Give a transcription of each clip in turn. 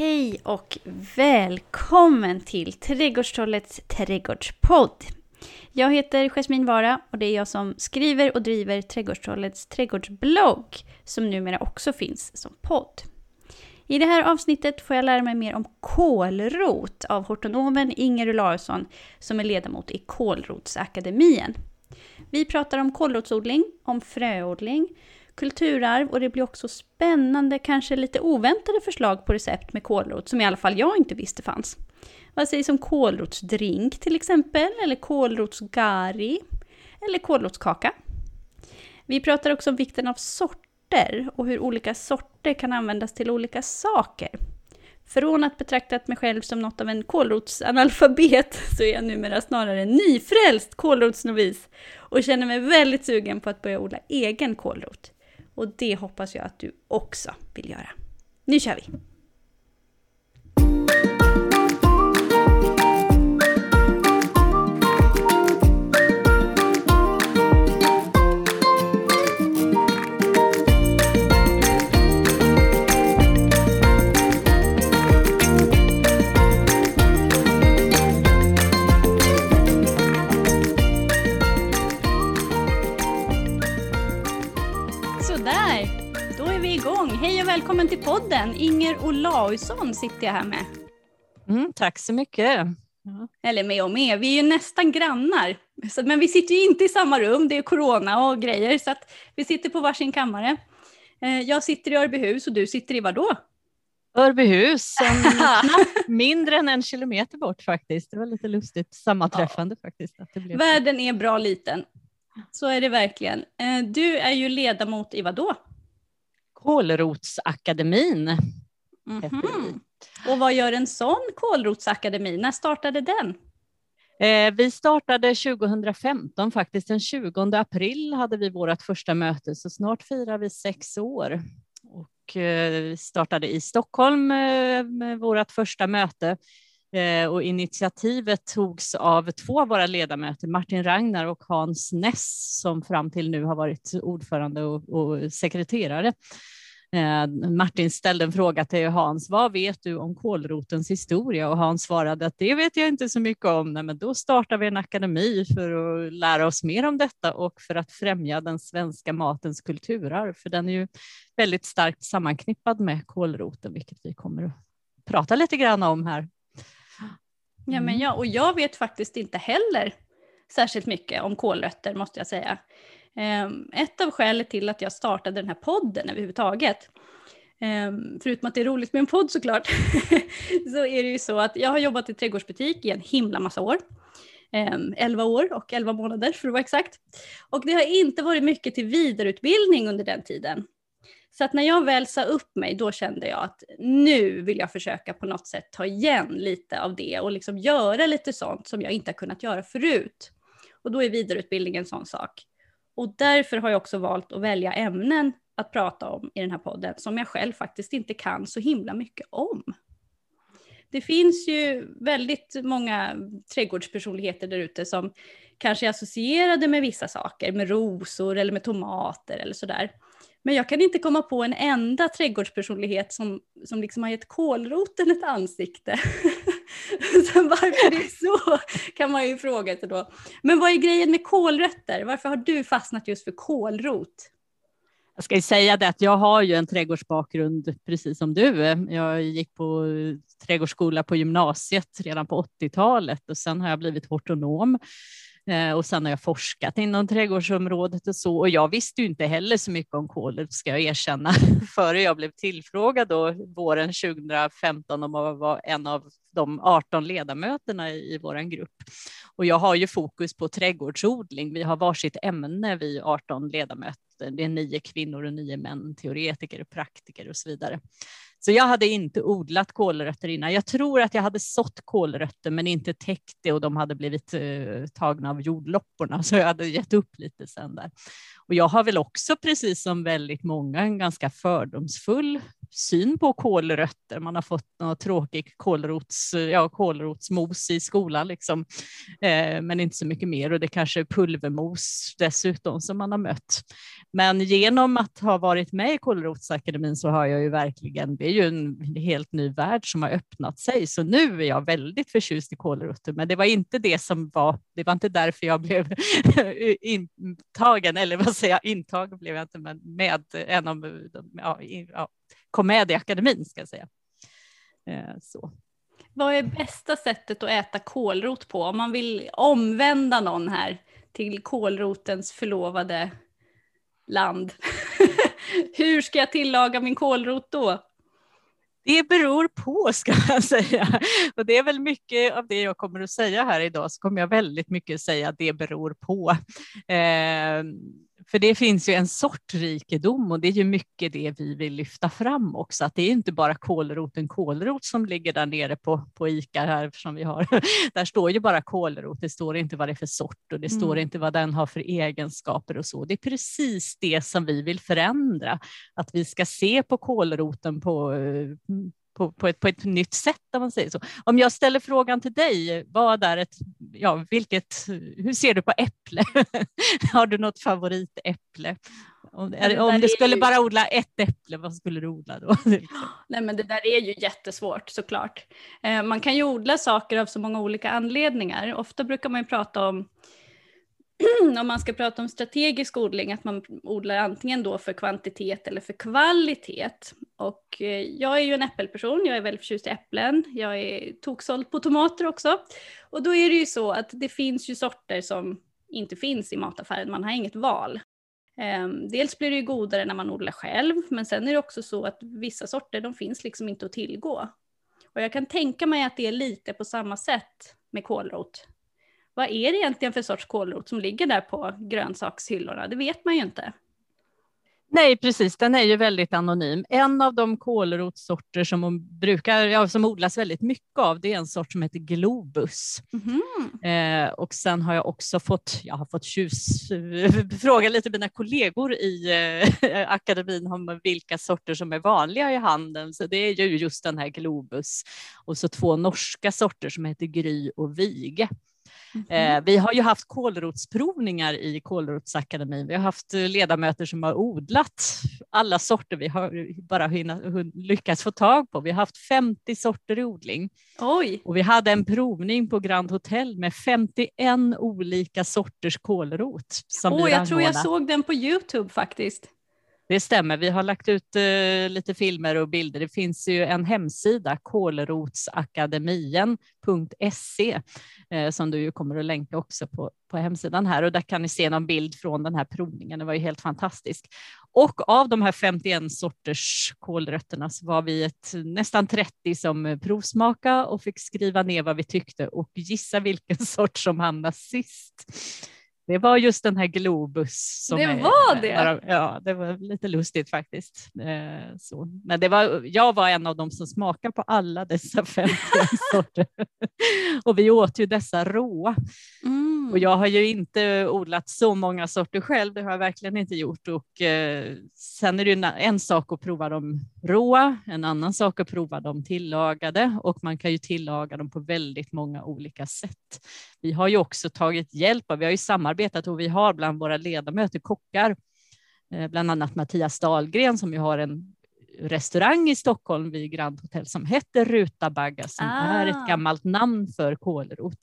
Hej och välkommen till Trädgårdstrollets trädgårdspodd. Jag heter Jasmin Vara och det är jag som skriver och driver Trädgårdstrollets trädgårdsblogg som numera också finns som podd. I det här avsnittet får jag lära mig mer om kålrot av hortonomen Inger Olausson som är ledamot i Kålrotsakademien. Vi pratar om kålrotsodling, om fröodling, kulturarv och det blir också spännande, kanske lite oväntade förslag på recept med kålrot som i alla fall jag inte visste fanns. Vad sägs om kålrotsdrink till exempel, eller kålrotsgari, eller kålrotskaka? Vi pratar också om vikten av sorter och hur olika sorter kan användas till olika saker. Från att betraktat mig själv som något av en kålrotsanalfabet så är jag numera snarare en nyfrälst kålrotsnovis och känner mig väldigt sugen på att börja odla egen kålrot. Och det hoppas jag att du också vill göra. Nu kör vi! Välkommen till podden. Inger Olausson sitter jag här med. Mm, tack så mycket. Eller med och med, vi är ju nästan grannar. Men vi sitter ju inte i samma rum, det är corona och grejer, så att vi sitter på varsin kammare. Eh, jag sitter i Örbyhus och du sitter i vad då? Örbyhus, mindre än en kilometer bort faktiskt. Det var lite lustigt sammanträffande ja. faktiskt. Att det blev Världen är bra liten. Så är det verkligen. Eh, du är ju ledamot i vad då? Kålrotsakademin. Mm -hmm. Och vad gör en sån kålrotsakademi? När startade den? Eh, vi startade 2015 faktiskt. Den 20 april hade vi vårt första möte, så snart firar vi sex år. Och eh, vi startade i Stockholm med vårt första möte Eh, och initiativet togs av två av våra ledamöter, Martin Ragnar och Hans Ness, som fram till nu har varit ordförande och, och sekreterare. Eh, Martin ställde en fråga till Hans, vad vet du om kålrotens historia? Och Hans svarade att det vet jag inte så mycket om, Nej, men då startar vi en akademi för att lära oss mer om detta och för att främja den svenska matens kulturarv, för den är ju väldigt starkt sammanknippad med kålroten, vilket vi kommer att prata lite grann om här. Ja, men ja, och jag vet faktiskt inte heller särskilt mycket om kålrötter måste jag säga. Ehm, ett av skälen till att jag startade den här podden överhuvudtaget, ehm, förutom att det är roligt med en podd såklart, så är det ju så att jag har jobbat i trädgårdsbutik i en himla massa år. 11 ehm, år och 11 månader för att vara exakt. Och det har inte varit mycket till vidareutbildning under den tiden. Så att när jag väl sa upp mig, då kände jag att nu vill jag försöka på något sätt ta igen lite av det och liksom göra lite sånt som jag inte har kunnat göra förut. Och då är vidareutbildning en sån sak. Och därför har jag också valt att välja ämnen att prata om i den här podden som jag själv faktiskt inte kan så himla mycket om. Det finns ju väldigt många trädgårdspersonligheter där ute som kanske är associerade med vissa saker, med rosor eller med tomater eller sådär. Men jag kan inte komma på en enda trädgårdspersonlighet som, som liksom har gett kålroten ett ansikte. så varför det är så kan man ju fråga sig då. Men vad är grejen med kålrötter? Varför har du fastnat just för kålrot? Jag ska säga det att jag har ju en trädgårdsbakgrund precis som du. Jag gick på trädgårdsskola på gymnasiet redan på 80-talet och sen har jag blivit hortonom Eh, och sen har jag forskat inom trädgårdsområdet och så. Och jag visste ju inte heller så mycket om kolet, ska jag erkänna, före jag blev tillfrågad då våren 2015 om att vara en av de 18 ledamöterna i, i vår grupp. Och jag har ju fokus på trädgårdsodling. Vi har varsitt ämne, vi 18 ledamöter. Det är nio kvinnor och nio män, teoretiker, och praktiker och så vidare. Så jag hade inte odlat kålrötter innan. Jag tror att jag hade sått kålrötter men inte täckt det och de hade blivit eh, tagna av jordlopporna så jag hade gett upp lite sen där. Och jag har väl också precis som väldigt många en ganska fördomsfull syn på kålrötter. Man har fått något tråkigt kålrots, ja, kålrotsmos i skolan, liksom. Eh, men inte så mycket mer. Och det kanske är pulvermos dessutom som man har mött. Men genom att ha varit med i Kålrotsakademin så har jag ju verkligen, Det är ju en helt ny värld som har öppnat sig. Så nu är jag väldigt förtjust i kålrötter, men det var inte det som var, det var inte därför jag blev intagen, eller vad säger jag, intagen blev jag inte, men med en av, ja, ja, kom med i akademin ska jag säga. Eh, så. Vad är bästa sättet att äta kålrot på? Om man vill omvända någon här till kålrotens förlovade land. Hur ska jag tillaga min kålrot då? Det beror på ska jag säga. Och det är väl mycket av det jag kommer att säga här idag så kommer jag väldigt mycket säga det beror på. Eh, för det finns ju en sortrikedom och det är ju mycket det vi vill lyfta fram också. Att det är inte bara kålroten kålrot som ligger där nere på, på ICA här som vi har. Där står ju bara kålrot, det står inte vad det är för sort och det mm. står inte vad den har för egenskaper och så. Det är precis det som vi vill förändra. Att vi ska se på kålroten på på, på, ett, på ett nytt sätt om man säger så. Om jag ställer frågan till dig, vad är ett, ja, vilket, hur ser du på äpple? Har du något favoritäpple? Om, det, om du skulle ju... bara odla ett äpple, vad skulle du odla då? Nej men det där är ju jättesvårt såklart. Eh, man kan ju odla saker av så många olika anledningar. Ofta brukar man ju prata om om man ska prata om strategisk odling, att man odlar antingen då för kvantitet eller för kvalitet. Och eh, jag är ju en äppelperson, jag är väldigt förtjust i äpplen, jag är toksåld på tomater också. Och då är det ju så att det finns ju sorter som inte finns i mataffären, man har inget val. Ehm, dels blir det ju godare när man odlar själv, men sen är det också så att vissa sorter de finns liksom inte att tillgå. Och jag kan tänka mig att det är lite på samma sätt med kålrot vad är det egentligen för sorts kålrot som ligger där på grönsakshyllorna? Det vet man ju inte. Nej, precis. Den är ju väldigt anonym. En av de kålrotsorter som, brukar, ja, som odlas väldigt mycket av, det är en sort som heter Globus. Mm. Eh, och sen har jag också fått, jag har fått tjus, fråga lite mina kollegor i eh, akademin om vilka sorter som är vanliga i handeln. Så det är ju just den här Globus och så två norska sorter som heter Gry och Vige. Mm. Eh, vi har ju haft kålrotsprovningar i Kålrotsakademin. Vi har haft eh, ledamöter som har odlat alla sorter vi har bara lyckats få tag på. Vi har haft 50 sorter i odling. Oj. Och vi hade en provning på Grand Hotel med 51 olika sorters kålrot. Som oh, jag tror jag såg den på Youtube faktiskt. Det stämmer. Vi har lagt ut uh, lite filmer och bilder. Det finns ju en hemsida, kolrotsakademien.se, uh, eh, som du ju kommer att länka också på, på hemsidan här och där kan ni se någon bild från den här provningen. Det var ju helt fantastiskt. Och av de här 51 sorters kålrötterna så var vi ett, nästan 30 som provsmaka och fick skriva ner vad vi tyckte och gissa vilken sort som hamnade sist. Det var just den här Globus. Som det är, var det? Ja, det var lite lustigt faktiskt. Eh, så. Men det var, jag var en av dem som smakade på alla dessa 50 sorter. och vi åt ju dessa råa. Mm. Och jag har ju inte odlat så många sorter själv, det har jag verkligen inte gjort. Och, eh, sen är det en sak att prova dem råa, en annan sak att prova dem tillagade och man kan ju tillaga dem på väldigt många olika sätt. Vi har ju också tagit hjälp av, vi har ju samarbetat och vi har bland våra ledamöter kockar, eh, bland annat Mattias Dahlgren som ju har en restaurang i Stockholm vid Grand Hotel som heter Rutabagga som ah. är ett gammalt namn för kålrot.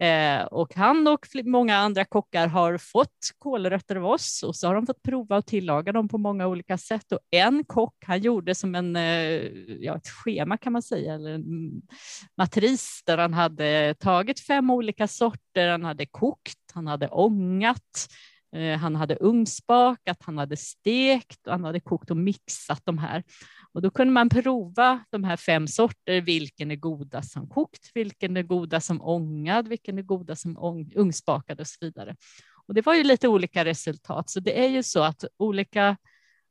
Eh, och han och många andra kockar har fått kålrötter av oss och så har de fått prova att tillaga dem på många olika sätt. Och en kock, han gjorde som en, eh, ja, ett schema kan man säga, eller en matris där han hade tagit fem olika sorter, han hade kokt, han hade ångat, Eh, han hade ugnsbakat, han hade stekt och han hade kokt och mixat de här. Och då kunde man prova de här fem sorter, vilken är godast som kokt, vilken är godast som ångad, vilken är godast som ugnsbakad och så vidare. Och det var ju lite olika resultat, så det är ju så att olika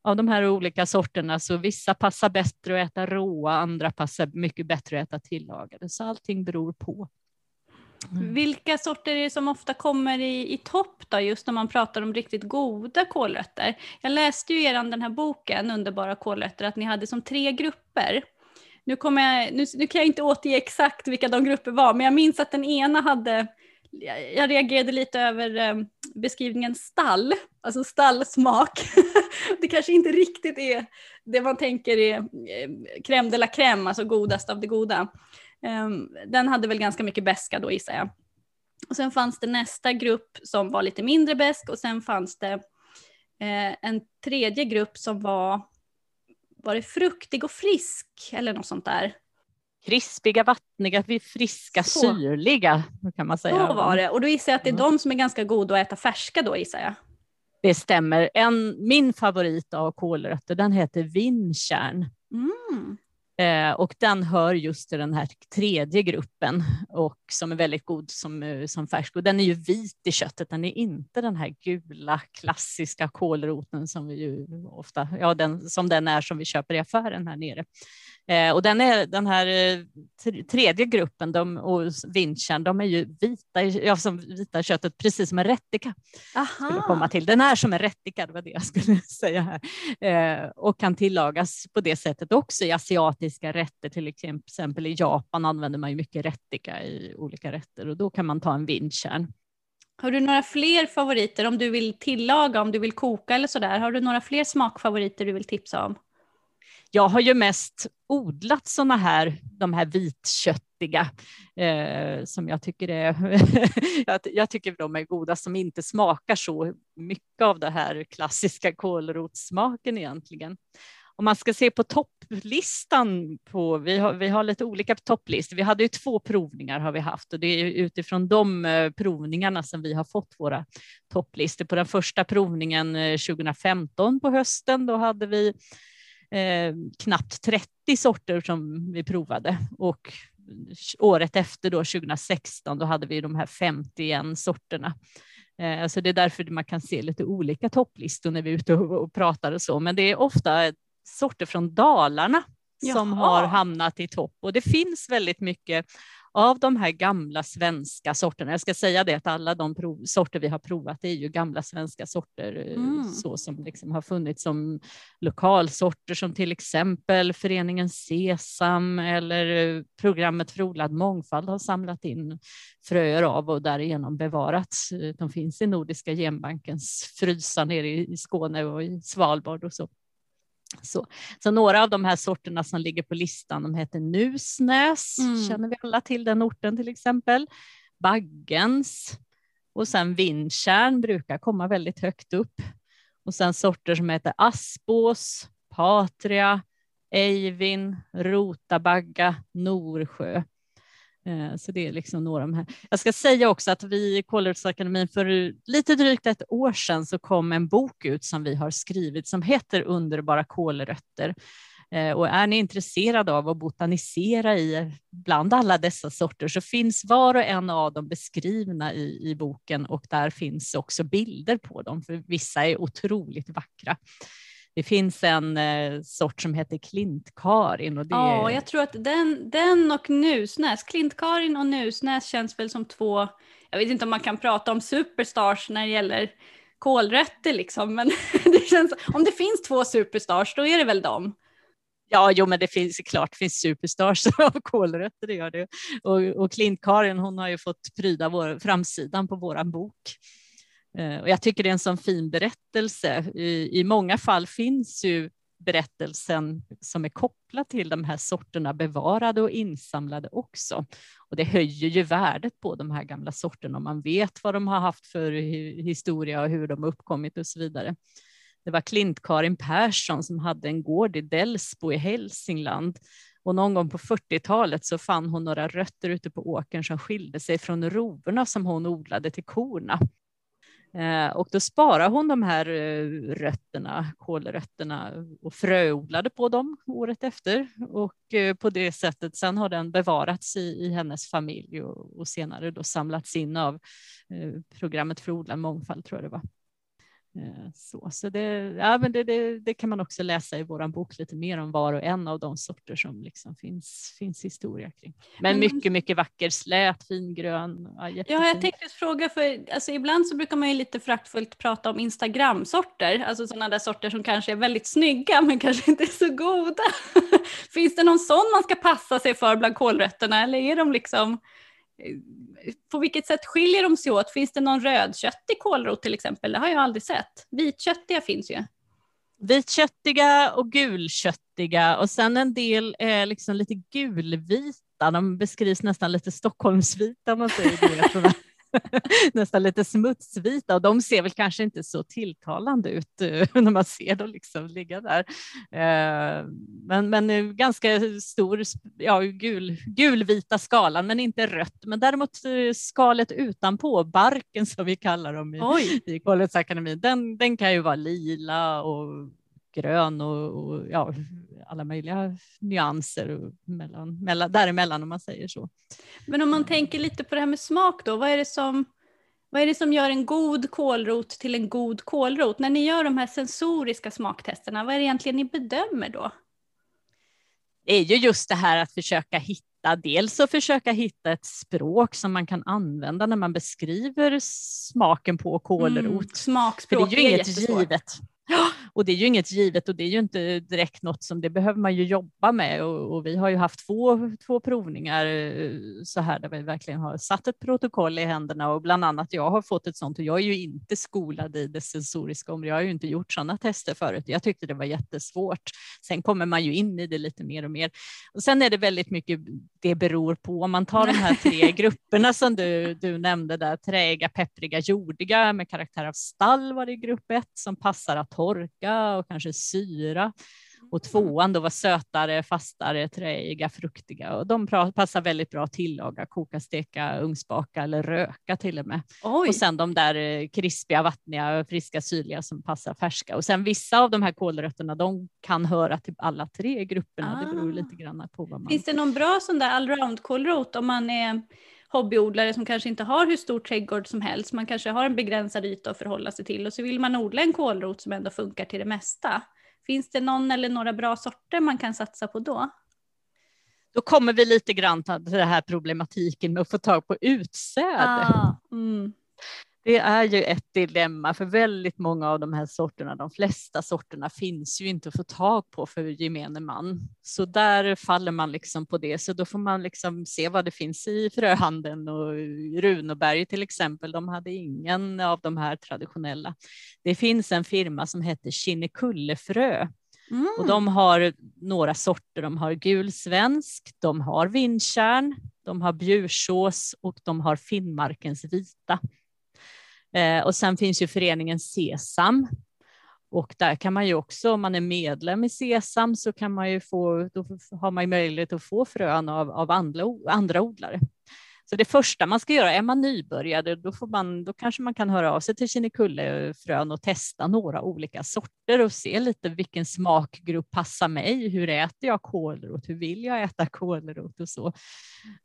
av de här olika sorterna, så vissa passar bättre att äta råa, andra passar mycket bättre att äta tillagade, så allting beror på. Mm. Vilka sorter är det som ofta kommer i, i topp då, just när man pratar om riktigt goda kålrötter? Jag läste ju er den här boken, Underbara kålrötter, att ni hade som tre grupper. Nu, kommer jag, nu, nu kan jag inte återge exakt vilka de grupper var, men jag minns att den ena hade jag reagerade lite över eh, beskrivningen stall, alltså stallsmak. det kanske inte riktigt är det man tänker är eh, crème de la crème, alltså godast av det goda. Um, den hade väl ganska mycket beska då gissar jag. Och sen fanns det nästa grupp som var lite mindre besk och sen fanns det eh, en tredje grupp som var, var det fruktig och frisk eller något sånt där. Krispiga, vattniga, friska, så. syrliga kan man säga. Så var det och då gissar jag att det är mm. de som är ganska goda att äta färska då gissar jag. Det stämmer. En, min favorit av kålrötter den heter vinkärn. Mm. Eh, och den hör just till den här tredje gruppen och som är väldigt god som, eh, som färsk. Och den är ju vit i köttet, den är inte den här gula klassiska kålroten som vi ju ofta, ja den, som den är som vi köper i affären här nere. Eh, och den, är, den här eh, tredje gruppen de, och vinchan, de är ju vita, ja, som vita köttet, precis som en rättika. Skulle komma till. Den är som en rättika, det var det jag skulle säga här. Eh, och kan tillagas på det sättet också i asiatiska rätter, till exempel i Japan använder man ju mycket rättika i olika rätter och då kan man ta en vinchan. Har du några fler favoriter om du vill tillaga, om du vill koka eller sådär? Har du några fler smakfavoriter du vill tipsa om? Jag har ju mest odlat sådana här, de här vitköttiga eh, som jag tycker är, jag, tycker de är goda som inte smakar så mycket av den här klassiska kålrotssmaken egentligen. Om man ska se på topplistan på, vi har, vi har lite olika topplistor. Vi hade ju två provningar har vi haft och det är utifrån de eh, provningarna som vi har fått våra topplistor. På den första provningen eh, 2015 på hösten, då hade vi eh, knappt 30 sorter som vi provade och året efter då 2016 då hade vi de här 51 sorterna. Eh, så det är därför man kan se lite olika topplistor när vi är ute och, och pratar och så, men det är ofta sorter från Dalarna Jaha. som har hamnat i topp och det finns väldigt mycket av de här gamla svenska sorterna. Jag ska säga det att alla de prov, sorter vi har provat är ju gamla svenska sorter eh, mm. så som liksom har funnits som lokalsorter som till exempel föreningen Sesam eller eh, programmet för odlad mångfald har samlat in fröer av och därigenom bevarats. De finns i Nordiska genbankens frysar nere i Skåne och i Svalbard och så. Så, så några av de här sorterna som ligger på listan, de heter Nusnäs, mm. känner vi alla till den orten till exempel. Baggens och sen Vindtjärn brukar komma väldigt högt upp. Och sen sorter som heter Aspås, Patria, Eivin, Rotabagga, Norsjö. Eh, så det är liksom några av de här. Jag ska säga också att vi i Kålrötsakademin för lite drygt ett år sedan så kom en bok ut som vi har skrivit som heter Underbara kålrötter. Eh, och är ni intresserade av att botanisera i bland alla dessa sorter så finns var och en av dem beskrivna i, i boken och där finns också bilder på dem, för vissa är otroligt vackra. Det finns en eh, sort som heter klintkarin. Och det ja, jag tror att den, den och Nusnäs, klintkarin och Nusnäs känns väl som två, jag vet inte om man kan prata om superstars när det gäller kålrötter liksom, men det känns, om det finns två superstars då är det väl dem. Ja, jo, men det finns klart det finns superstars av kålrötter, det gör det. Och, och Klint-Karin, hon har ju fått pryda vår, framsidan på våran bok. Eh, och jag tycker det är en sån fin berättelse. I, I många fall finns ju berättelsen som är kopplad till de här sorterna bevarade och insamlade också. Och det höjer ju värdet på de här gamla sorterna om man vet vad de har haft för historia och hur de har uppkommit och så vidare. Det var Klint-Karin Persson som hade en gård i Delsbo i Hälsingland och någon gång på 40-talet så fann hon några rötter ute på åkern som skilde sig från rovorna som hon odlade till korna. Eh, och då sparade hon de här eh, rötterna, kålrötterna och fröodlade på dem året efter. Och eh, på det sättet sen har den bevarats i, i hennes familj och, och senare då samlats in av eh, programmet för odlad mångfald tror jag det var. Eh, så, så det, ja, men det, det, det, kan man också läsa i vår bok lite mer om var och en av de sorter som liksom finns, finns historia kring. Men mm. mycket, mycket vacker, slät, fingrön. Ja, ja, jag tänkte fråga, för alltså, ibland så brukar man ju lite föraktfullt prata om Instagram-sorter, alltså sådana där sorter som kanske är väldigt snygga men kanske inte är så goda. finns det någon sån man ska passa sig för bland kålrötterna eller är de liksom på vilket sätt skiljer de sig åt? Finns det någon rödköttig kålrot till exempel? Det har jag aldrig sett. Vitköttiga finns ju. Vitköttiga och gulköttiga och sen en del är liksom lite gulvita. De beskrivs nästan lite Stockholmsvita om man säger det. nästan lite smutsvita och de ser väl kanske inte så tilltalande ut eh, när man ser dem liksom ligga där. Eh, men, men ganska stor, ja, gul, gulvita skalan, men inte rött. Men däremot eh, skalet utanpå, barken som vi kallar dem i, Oj. i Kolhetsakademin, den, den kan ju vara lila och grön och, och ja, alla möjliga nyanser mellan, mellan, däremellan om man säger så. Men om man tänker lite på det här med smak då, vad är det som, vad är det som gör en god kålrot till en god kålrot? När ni gör de här sensoriska smaktesterna, vad är det egentligen ni bedömer då? Det är ju just det här att försöka hitta, dels att försöka hitta ett språk som man kan använda när man beskriver smaken på kålrot. Mm, smakspråk För det är ju inget givet. Och det är ju inget givet och det är ju inte direkt något som det behöver man ju jobba med och, och vi har ju haft två, två provningar eh, så här där vi verkligen har satt ett protokoll i händerna och bland annat jag har fått ett sånt och jag är ju inte skolad i det sensoriska området. Jag har ju inte gjort sådana tester förut. Jag tyckte det var jättesvårt. Sen kommer man ju in i det lite mer och mer. Och sen är det väldigt mycket det beror på. Om man tar de här tre grupperna som du, du nämnde där, träiga, peppriga, jordiga med karaktär av stall var det i grupp ett som passar att torka och kanske syra. Och tvåan då var sötare, fastare, träiga, fruktiga och de passar väldigt bra att tillaga, koka, steka, ugnsbaka eller röka till och med. Oj. Och sen de där eh, krispiga, vattniga, friska, syrliga som passar färska. Och sen vissa av de här kålrötterna, de kan höra till alla tre grupperna. Ah. Det beror ah. lite grann på vad man... Finns det någon bra sån där allround kålrot om man är hobbyodlare som kanske inte har hur stor trädgård som helst. Man kanske har en begränsad yta att förhålla sig till och så vill man odla en kålrot som ändå funkar till det mesta. Finns det någon eller några bra sorter man kan satsa på då? Då kommer vi lite grann till den här problematiken med att få tag på utsäde. Ah, mm. Det är ju ett dilemma för väldigt många av de här sorterna. De flesta sorterna finns ju inte att få tag på för gemene man. Så där faller man liksom på det. Så då får man liksom se vad det finns i fröhandeln och Runoberg till exempel. De hade ingen av de här traditionella. Det finns en firma som heter Kinnekullefrö Mm. Och de har några sorter. De har gul svensk, de har vindkärn, de har bjursås och de har Finnmarkens vita. Eh, och sen finns ju föreningen Sesam. Och där kan man ju också, om man är medlem i Sesam, så kan man ju få, då har man ju möjlighet att få frön av, av andra, andra odlare. Så det första man ska göra, är man nybörjare, då, får man, då kanske man kan höra av sig till Kinnekullefrön och testa några olika sorter och se lite vilken smakgrupp passar mig. Hur äter jag kålrot? Hur vill jag äta kålrot och så?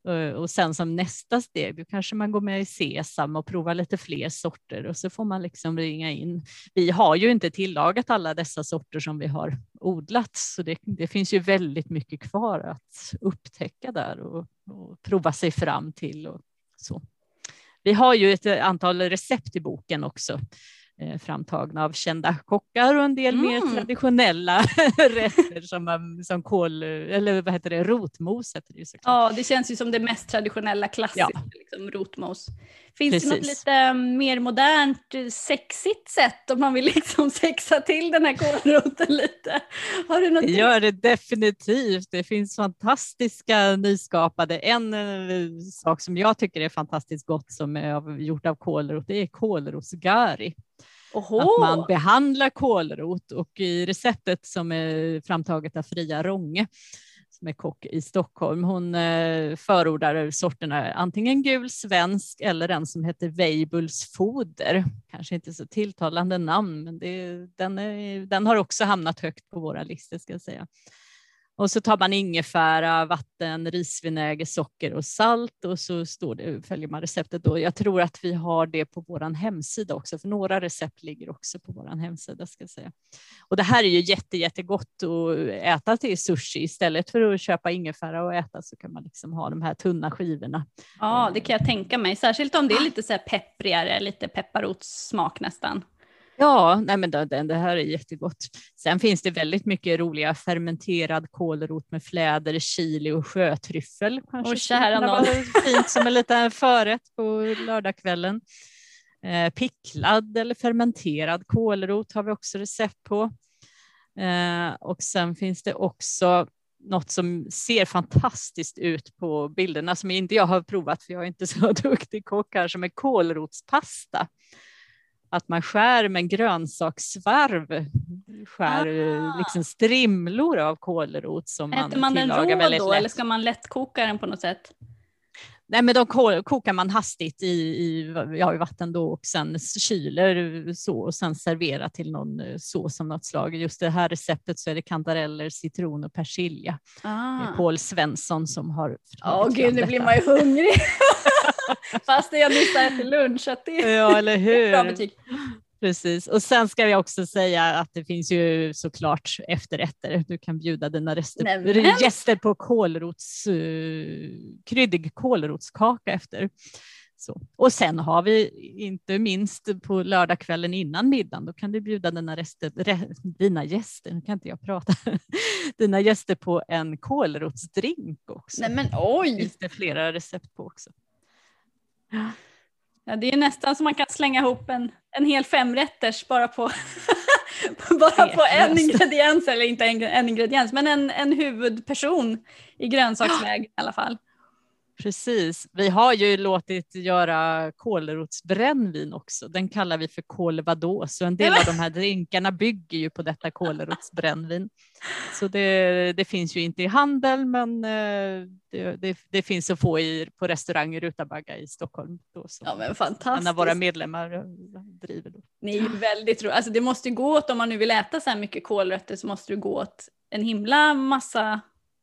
Eh, och sen som nästa steg, då kanske man går med i Sesam och provar lite fler sorter och så får man liksom ringa in. Vi har ju inte tillagat alla dessa sorter som vi har odlat, så det, det finns ju väldigt mycket kvar att upptäcka där och, och prova sig fram till och så. Vi har ju ett antal recept i boken också eh, framtagna av kända kockar och en del mm. mer traditionella rätter som, som kål, eller vad heter det, rotmos heter det såklart. Ja, det känns ju som det mest traditionella klassiska, ja. liksom, rotmos. Finns Precis. det något lite mm, mer modernt, sexigt sätt om man vill liksom sexa till den här kålroten lite? Har du något det gör det definitivt. Det finns fantastiska nyskapade. En eh, sak som jag tycker är fantastiskt gott som är gjort av kålrot, det är kålrotsgari. Oho. Att man behandlar kålrot och i receptet som är framtaget av Fria Ronge som är kock i Stockholm. Hon eh, förordar sorterna antingen gul svensk eller den som heter Weibulls foder. Kanske inte så tilltalande namn, men det, den, är, den har också hamnat högt på våra listor ska jag säga. Och så tar man ingefära, vatten, risvinäger, socker och salt och så står det, följer man receptet. Då. Jag tror att vi har det på vår hemsida också, för några recept ligger också på vår hemsida. Ska säga. Och det här är ju jätte, jättegott att äta till sushi. Istället för att köpa ingefära och äta så kan man liksom ha de här tunna skivorna. Ja, det kan jag tänka mig. Särskilt om det är lite så här pepprigare, lite pepparrotssmak nästan. Ja, nej men det, det här är jättegott. Sen finns det väldigt mycket roliga fermenterad kålrot med fläder, chili och sjötryffel. Kanske och kära någon. Fint som en liten förrätt på lördagskvällen. Eh, picklad eller fermenterad kålrot har vi också recept på. Eh, och sen finns det också något som ser fantastiskt ut på bilderna som inte jag har provat för jag är inte så duktig kock här som är kålrotspasta. Att man skär med en grönsakssvarv, skär ah. liksom strimlor av kålrot som Äter man, man den rå då lätt. eller ska man lättkoka den på något sätt? Nej, men de kokar man hastigt i, i, ja, i vatten då och sen kyler så och sen serverar till någon eh, sås av något slag. Just det här receptet så är det kantareller, citron och persilja. Ah. Det är Paul Svensson som har. Åh oh, gud, nu blir man ju hungrig. Fast jag nyss ätit lunch. Att det ja, eller hur. Bra betyg. Precis, och sen ska jag också säga att det finns ju såklart efterrätter. Du kan bjuda dina rester, gäster på kålrots, uh, kryddig kålrotskaka efter. Så. Och sen har vi inte minst på lördagskvällen innan middagen, då kan du bjuda dina, rester, re, dina gäster, nu kan inte jag prata, dina gäster på en kålrotsdrink också. Nej men oj! Det finns det flera recept på också. Ja, det är nästan som man kan slänga ihop en, en hel femrätters bara på, bara på en ingrediens, eller inte en, en ingrediens, men en, en huvudperson i grönsaksväg i alla fall. Precis. Vi har ju låtit göra kålrotsbrännvin också. Den kallar vi för kålvados. Så en del av de här drinkarna bygger ju på detta kålrotsbrännvin. Så det, det, finns ju inte i handel, men eh, det, det, det finns att få i, på restauranger Rutabagga i Stockholm. Då, ja, men fantastiskt. Av våra medlemmar eh, driver. Då. Ni är väldigt roligt. Alltså det måste ju gå åt, om man nu vill äta så här mycket kålrötter så måste det gå åt en himla massa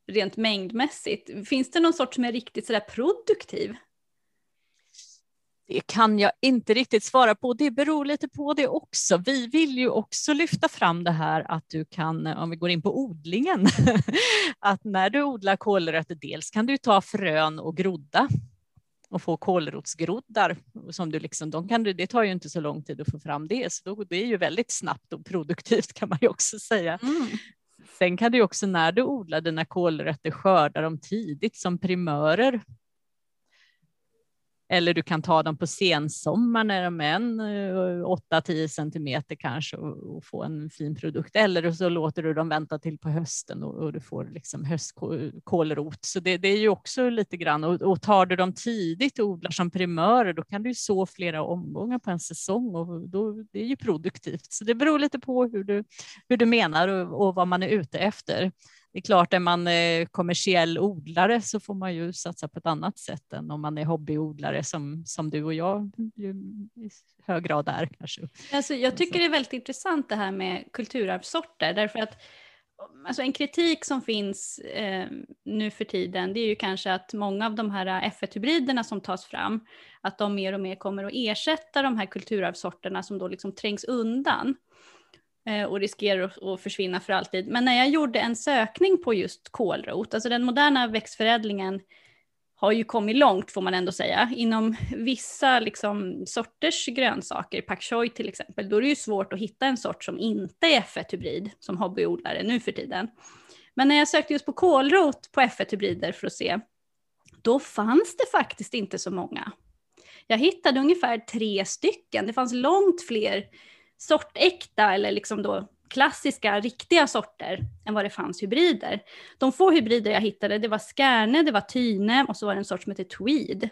rent mängdmässigt. Finns det någon sort som är riktigt sådär produktiv? Det kan jag inte riktigt svara på. Det beror lite på det också. Vi vill ju också lyfta fram det här att du kan, om vi går in på odlingen, att när du odlar kålrötter, dels kan du ta frön och grodda och få kålrotsgroddar. Som du liksom, de kan det tar ju inte så lång tid att få fram det, så då, det är ju väldigt snabbt och produktivt kan man ju också säga. Mm. Sen kan du också när du odlar dina kålrötter skörda dem tidigt som primörer eller du kan ta dem på sensommar när de är en eh, 8-10 centimeter kanske och, och, få en fin produkt. Eller så låter du dem vänta till på hösten och, och du får liksom höstkålrot. Så det, det, är ju också lite grann och, och tar du dem tidigt och odlar som primörer då kan du så flera omgångar på en säsong och då, det är ju produktivt. Så det beror lite på hur du, hur du menar och, och vad man är ute efter det är klart, är man eh, kommersiell odlare så får man ju satsa på ett annat sätt än om man är hobbyodlare som, som du och jag i hög grad är. Kanske. Alltså, jag tycker det är väldigt intressant det här med kulturarvssorter därför att alltså en kritik som finns eh, nu för tiden det är ju kanske att många av de här F1-hybriderna som tas fram att de mer och mer kommer att ersätta de här kulturarvssorterna som då liksom trängs undan. Eh, och riskerar att försvinna för alltid. Men när jag gjorde en sökning på just kålrot, alltså den moderna växtförädlingen har ju kommit långt får man ändå säga. Inom vissa liksom, sorters grönsaker, pak choi till exempel, då är det ju svårt att hitta en sort som inte är F1-hybrid som hobbyodlare nu för tiden. Men när jag sökte just på kålrot på F1-hybrider för att se, då fanns det faktiskt inte så många. Jag hittade ungefär tre stycken, det fanns långt fler sortäkta eller liksom då klassiska, riktiga sorter än vad det fanns hybrider. De få hybrider jag hittade, det var Skärne, det var Tyne och så var det en sort som hette Tweed.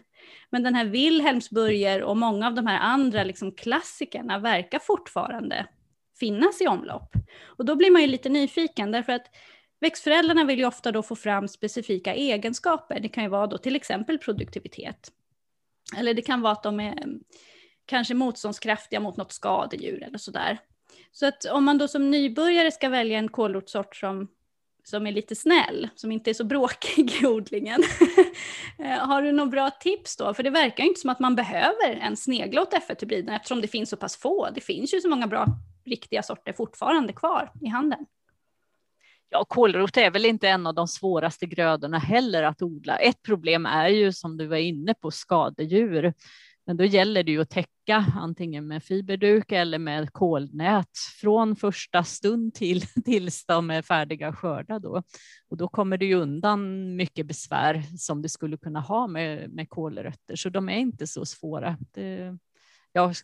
Men den här Wilhelmsburger och många av de här andra liksom klassikerna verkar fortfarande finnas i omlopp. Och då blir man ju lite nyfiken därför att växtförädlarna vill ju ofta då få fram specifika egenskaper. Det kan ju vara då till exempel produktivitet. Eller det kan vara att de är kanske motståndskraftiga mot något skadedjur eller sådär. Så att om man då som nybörjare ska välja en kålrotssort som, som är lite snäll, som inte är så bråkig i odlingen, eh, har du några bra tips då? För det verkar ju inte som att man behöver en snegla åt F1-hybriden eftersom det finns så pass få. Det finns ju så många bra riktiga sorter fortfarande kvar i handeln. Ja, kålrot är väl inte en av de svåraste grödorna heller att odla. Ett problem är ju som du var inne på skadedjur. Men då gäller det ju att täcka antingen med fiberduk eller med kolnät från första stund till tills de är färdiga att skörda då. Och då kommer det ju undan mycket besvär som det skulle kunna ha med, med kolrötter, så de är inte så svåra. Det, jag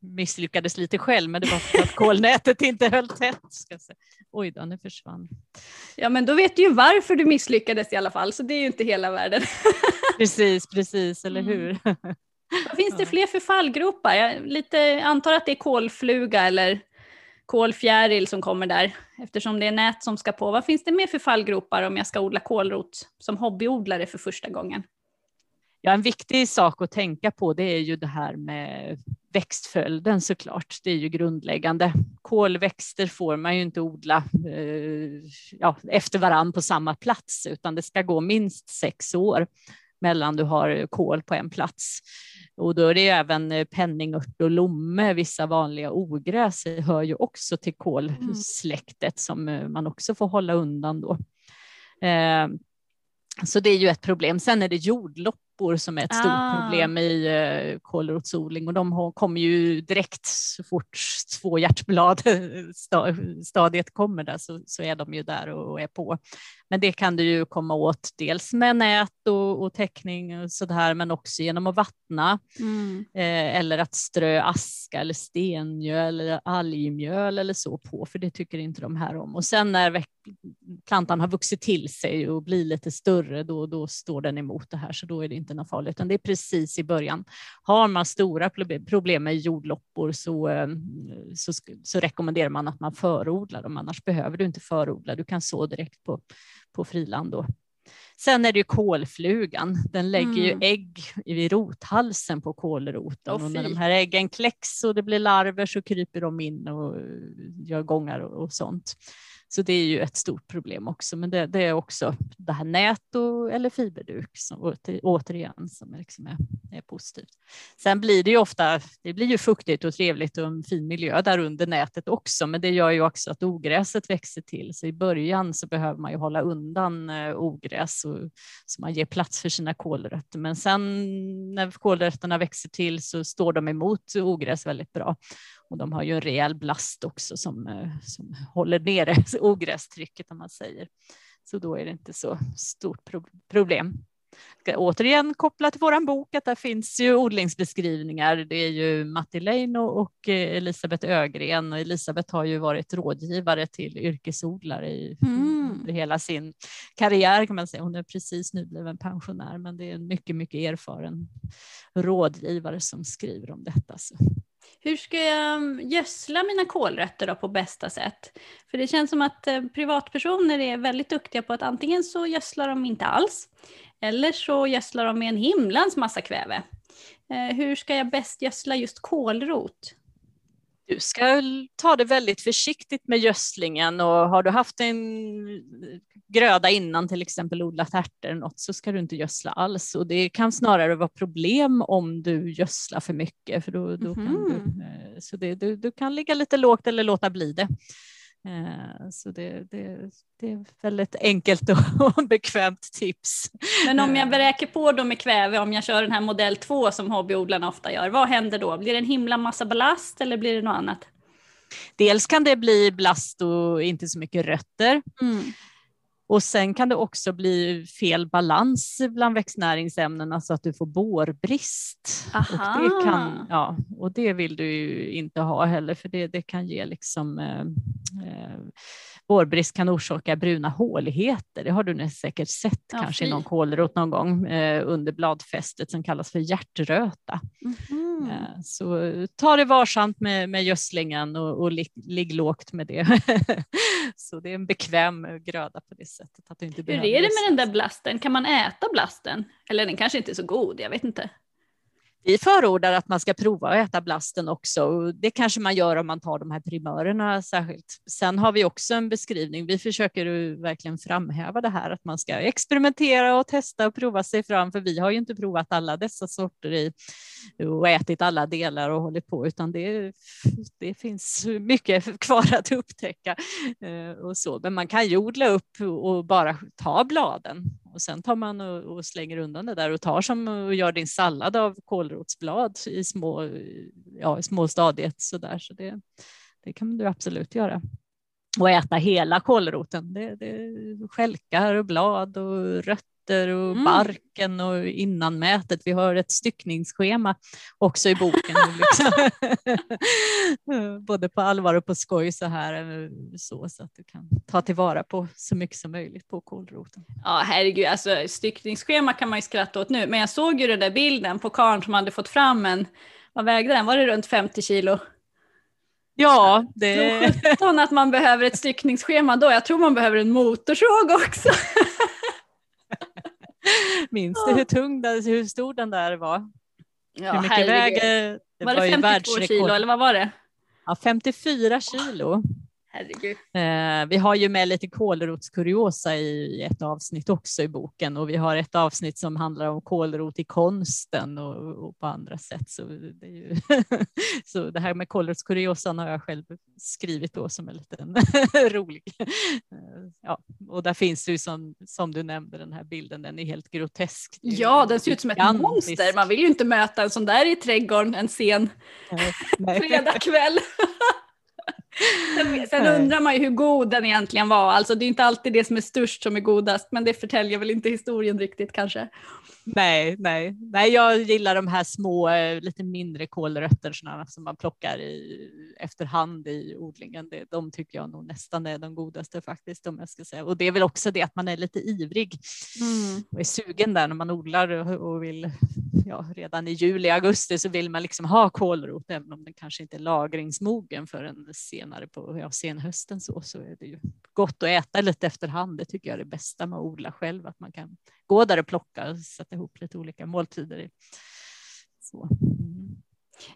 misslyckades lite själv, men det var för att kolnätet inte höll tätt. Ska säga. Oj då, nu försvann. Ja, men då vet du ju varför du misslyckades i alla fall, så det är ju inte hela världen. precis, precis, eller mm. hur? Mm. Vad finns det fler för fallgropar? Jag lite, antar att det är kolfluga eller kolfjäril som kommer där, eftersom det är nät som ska på. Vad finns det mer för fallgropar om jag ska odla kålrot som hobbyodlare för första gången? Ja, en viktig sak att tänka på det är ju det här med växtföljden såklart. Det är ju grundläggande. Kolväxter får man ju inte odla eh, ja, efter varann på samma plats, utan det ska gå minst sex år mellan du har kol på en plats. Och då är det även penningört och lomme, vissa vanliga ogräs hör ju också till kolsläktet mm. som man också får hålla undan då. Eh, så det är ju ett problem. Sen är det jordlopp läppor som är ett stort ah. problem i uh, kålrotsodling och de kommer ju direkt så fort två hjärtblad stadiet kommer där så, så är de ju där och, är på. Men det kan du ju komma åt dels med nät och, och täckning och sådär men också genom att vattna mm. eh, eller att strö aska eller stenmjöl eller algmjöl eller så på för det tycker inte de här om. Och sen när plantan har vuxit till sig och blir lite större då, då står den emot det här så då är det inte något farligt utan det är precis i början. Har man stora problem med jordloppor så, eh, så, så rekommenderar man att man förodlar dem annars behöver du inte förodla. Du kan så direkt på, på friland då. Sen är det ju kolflugan. Den lägger mm. ju ägg i rothalsen på kålroten oh, och när de här äggen kläcks och det blir larver så kryper de in och gör gångar och, och sånt. Så det är ju ett stort problem också, men det, det är också det här nät och, eller fiberduk som åter, återigen som liksom är, är positivt. Sen blir det ju ofta, det blir ju fuktigt och trevligt och en fin miljö där under nätet också, men det gör ju också att ogräset växer till. Så i början så behöver man ju hålla undan eh, ogräs och, så man ger plats för sina kolrötter. Men sen när kolrötterna växer till så står de emot ogräs väldigt bra och de har ju en rejäl blast också som, eh, som håller nere ogrästrycket om man säger. Så då är det inte så stort pro problem. Jag ska återigen koppla till vår bok att där finns ju odlingsbeskrivningar. Det är ju Matti Leino och eh, Elisabeth Ögren och Elisabeth har ju varit rådgivare till yrkesodlare i mm. hela sin karriär kan man säga. Hon är precis nybliven pensionär men det är en mycket, mycket erfaren rådgivare som skriver om detta. Så hur ska jag mm, gödsla mina kolrötter då på bästa sätt? För det känns som att eh, privatpersoner är väldigt duktiga på att antingen så gödslar de inte alls, eller så gödslar de med en himlans massa kväve. Eh, hur ska jag bäst gödsla just kolrot? Du ska ta det väldigt försiktigt med gödslingen och har du haft en gröda innan, till exempel odlat ärtor eller något, så ska du inte gödsla alls. Och det kan snarare vara problem om du gödslar för mycket, för då, då mm. kan du, mhm. eh, så det, du, du kan ligga lite lågt eller låta bli det. Eh, så det, det, det, är väldigt enkelt och bekvämt tips. Men om jag beräker på då med kväve, om jag kör den här modell 2 som hobbyodlarna ofta gör, vad händer då? Blir det en himla massa ballast eller blir det något annat? Dels kan det bli blast och inte så mycket rötter. Mm. Och sen kan det också bli fel balans bland växtnäringsämnena så att du får bårbrist. Och det, kan, ja, och det vill du ju inte ha heller för det, det kan ge liksom eh, eh, Vårbrist kan orsaka bruna håligheter. Det har du säkert sett ja, kanske i någon kålrot någon gång eh, under bladfästet som kallas för hjärtröta. Mm. Eh, så ta det varsamt med, med gödslingen och, och ligg, ligg lågt med det. så det är en bekväm gröda på det sättet. Att du inte Hur är det med den där blasten? Kan man äta blasten? Eller den kanske inte är så god, jag vet inte. Vi förordar att man ska prova att äta blasten också. Det kanske man gör om man tar de här primörerna särskilt. Sen har vi också en beskrivning. Vi försöker verkligen framhäva det här att man ska experimentera och testa och prova sig fram, för vi har ju inte provat alla dessa sorter i och ätit alla delar och hållit på, utan det, det finns mycket kvar att upptäcka eh, och så. Men man kan ju odla upp och bara ta bladen och sen tar man och, och, slänger undan det där och tar som och gör din sallad av kålrotsblad i små, ja, i små stadiet så där. Så det, det kan du absolut göra. Och äta hela kålroten. Det, det skälkar och blad och rött rötter och mm. barken och innanmätet. Vi har ett styckningsschema också i boken. Liksom. Både på allvar och på skoj så här så, så att du kan ta tillvara på så mycket som möjligt på kålroten. Ja herregud, alltså styckningsschema kan man ju skratta åt nu, men jag såg ju den där bilden på karln som hade fått fram en, vad vägde den, var det runt 50 kilo? Ja, det... Tror att man behöver ett styckningsschema då. Jag tror man behöver en motorsåg också. Minns du hur tung, hur stor den där var? Ja, hur mycket väger? Det var, var det 52 kilo eller vad var det? Ja, 54 kilo. Herregud. Eh, vi har ju med lite kålrotskuriosa i ett avsnitt också i boken och vi har ett avsnitt som handlar om kålrot i konsten och, och på andra sätt. Så det, ju så det här med kålrotskuriosan har jag själv skrivit då som en liten rolig. Eh, ja, och där finns det ju som, som du nämnde den här bilden, den är helt grotesk. Ja, den ser ut som ett monster. Man vill ju inte möta en sån där i trädgården en sen fredagkväll. Sen, undrar man ju hur god den egentligen var. Alltså det är inte alltid det som är störst som är godast, men det förtäljer väl inte historien riktigt kanske. Nej, nej, nej, jag gillar de här små, eh, lite mindre kålrötterna som man plockar i efterhand i odlingen. Det, de tycker jag nog nästan är de godaste faktiskt, om jag ska säga. Och det är väl också det att man är lite ivrig mm. och är sugen där när man odlar och vill, ja, redan i juli, augusti så vill man liksom ha kålrot, även om den kanske inte är lagringsmogen förrän senare på ja, senhösten så, så är det ju gott att äta lite efterhand. Det tycker jag är det bästa med att odla själv, att man kan gå där och plocka och sätta ihop lite olika måltider. Så. Mm.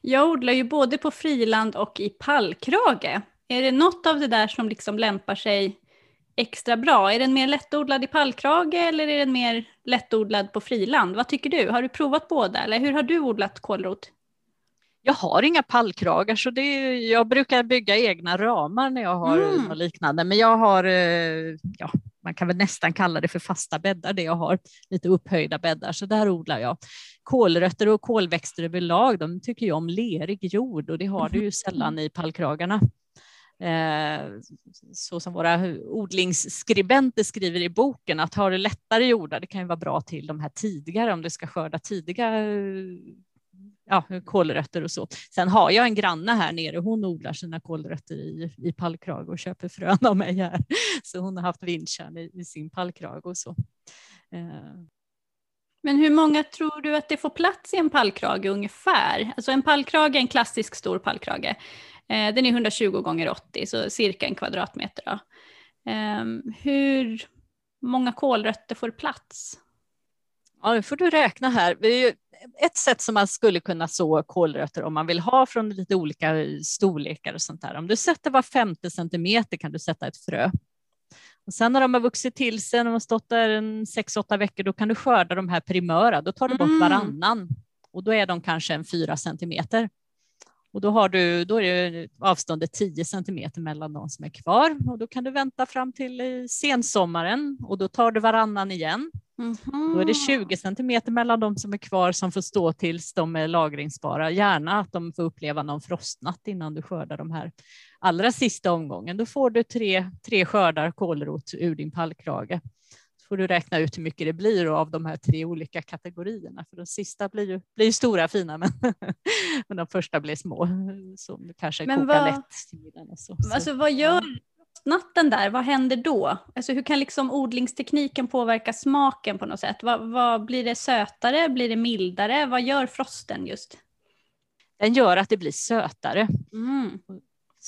Jag odlar ju både på friland och i pallkrage. Är det något av det där som liksom lämpar sig extra bra? Är den mer lättodlad i pallkrage eller är den mer lättodlad på friland? Vad tycker du? Har du provat båda eller hur har du odlat kålrot? Jag har inga pallkragar så det, jag brukar bygga egna ramar när jag har mm. något liknande. Men jag har, eh, ja, man kan väl nästan kalla det för fasta bäddar det jag har, lite upphöjda bäddar, så där odlar jag. Kålrötter och kolväxter överlag, de tycker ju om lerig jord och det har du ju sällan i pallkragarna. Eh, så som våra odlingsskribenter skriver i boken, att har du lättare jordar, det kan ju vara bra till de här tidigare om du ska skörda tidiga ja, kålrötter och så. Sen har jag en granne här nere, hon odlar sina kålrötter i, i pallkrage och köper frön av mig här. Så hon har haft vindkärn i, i sin pallkrage och så. Eh. Men hur många tror du att det får plats i en pallkrage ungefär? Alltså en pallkrage är en klassisk stor pallkrage. Eh, den är 120 gånger 80, så cirka en kvadratmeter. Då. Eh, hur många kålrötter får plats? Ja, nu får du räkna här ett sätt som man skulle kunna så kålrötter om man vill ha från lite olika storlekar och sånt där. Om du sätter var femte centimeter kan du sätta ett frö. Och sen när de har vuxit till sig, när de har stått där en sex, åtta veckor, då kan du skörda de här primöra. Då tar du bort mm. varannan och då är de kanske en fyra centimeter. Och då, har du, då är det avståndet 10 centimeter mellan de som är kvar och då kan du vänta fram till sensommaren och då tar du varannan igen. Mm -hmm. Då är det 20 centimeter mellan de som är kvar som får stå tills de är lagringsbara. Gärna att de får uppleva någon frostnatt innan du skördar de här allra sista omgången. Då får du tre, tre skördar kålrot ur din pallkrage. Så får du räkna ut hur mycket det blir av de här tre olika kategorierna. För de sista blir ju blir stora fina, men, men de första blir små. Som kanske men kokar vad, lätt så. Alltså, vad gör natten där, vad händer då? Alltså hur kan liksom odlingstekniken påverka smaken på något sätt? Vad, vad, blir det sötare, blir det mildare? Vad gör frosten just? Den gör att det blir sötare. Mm.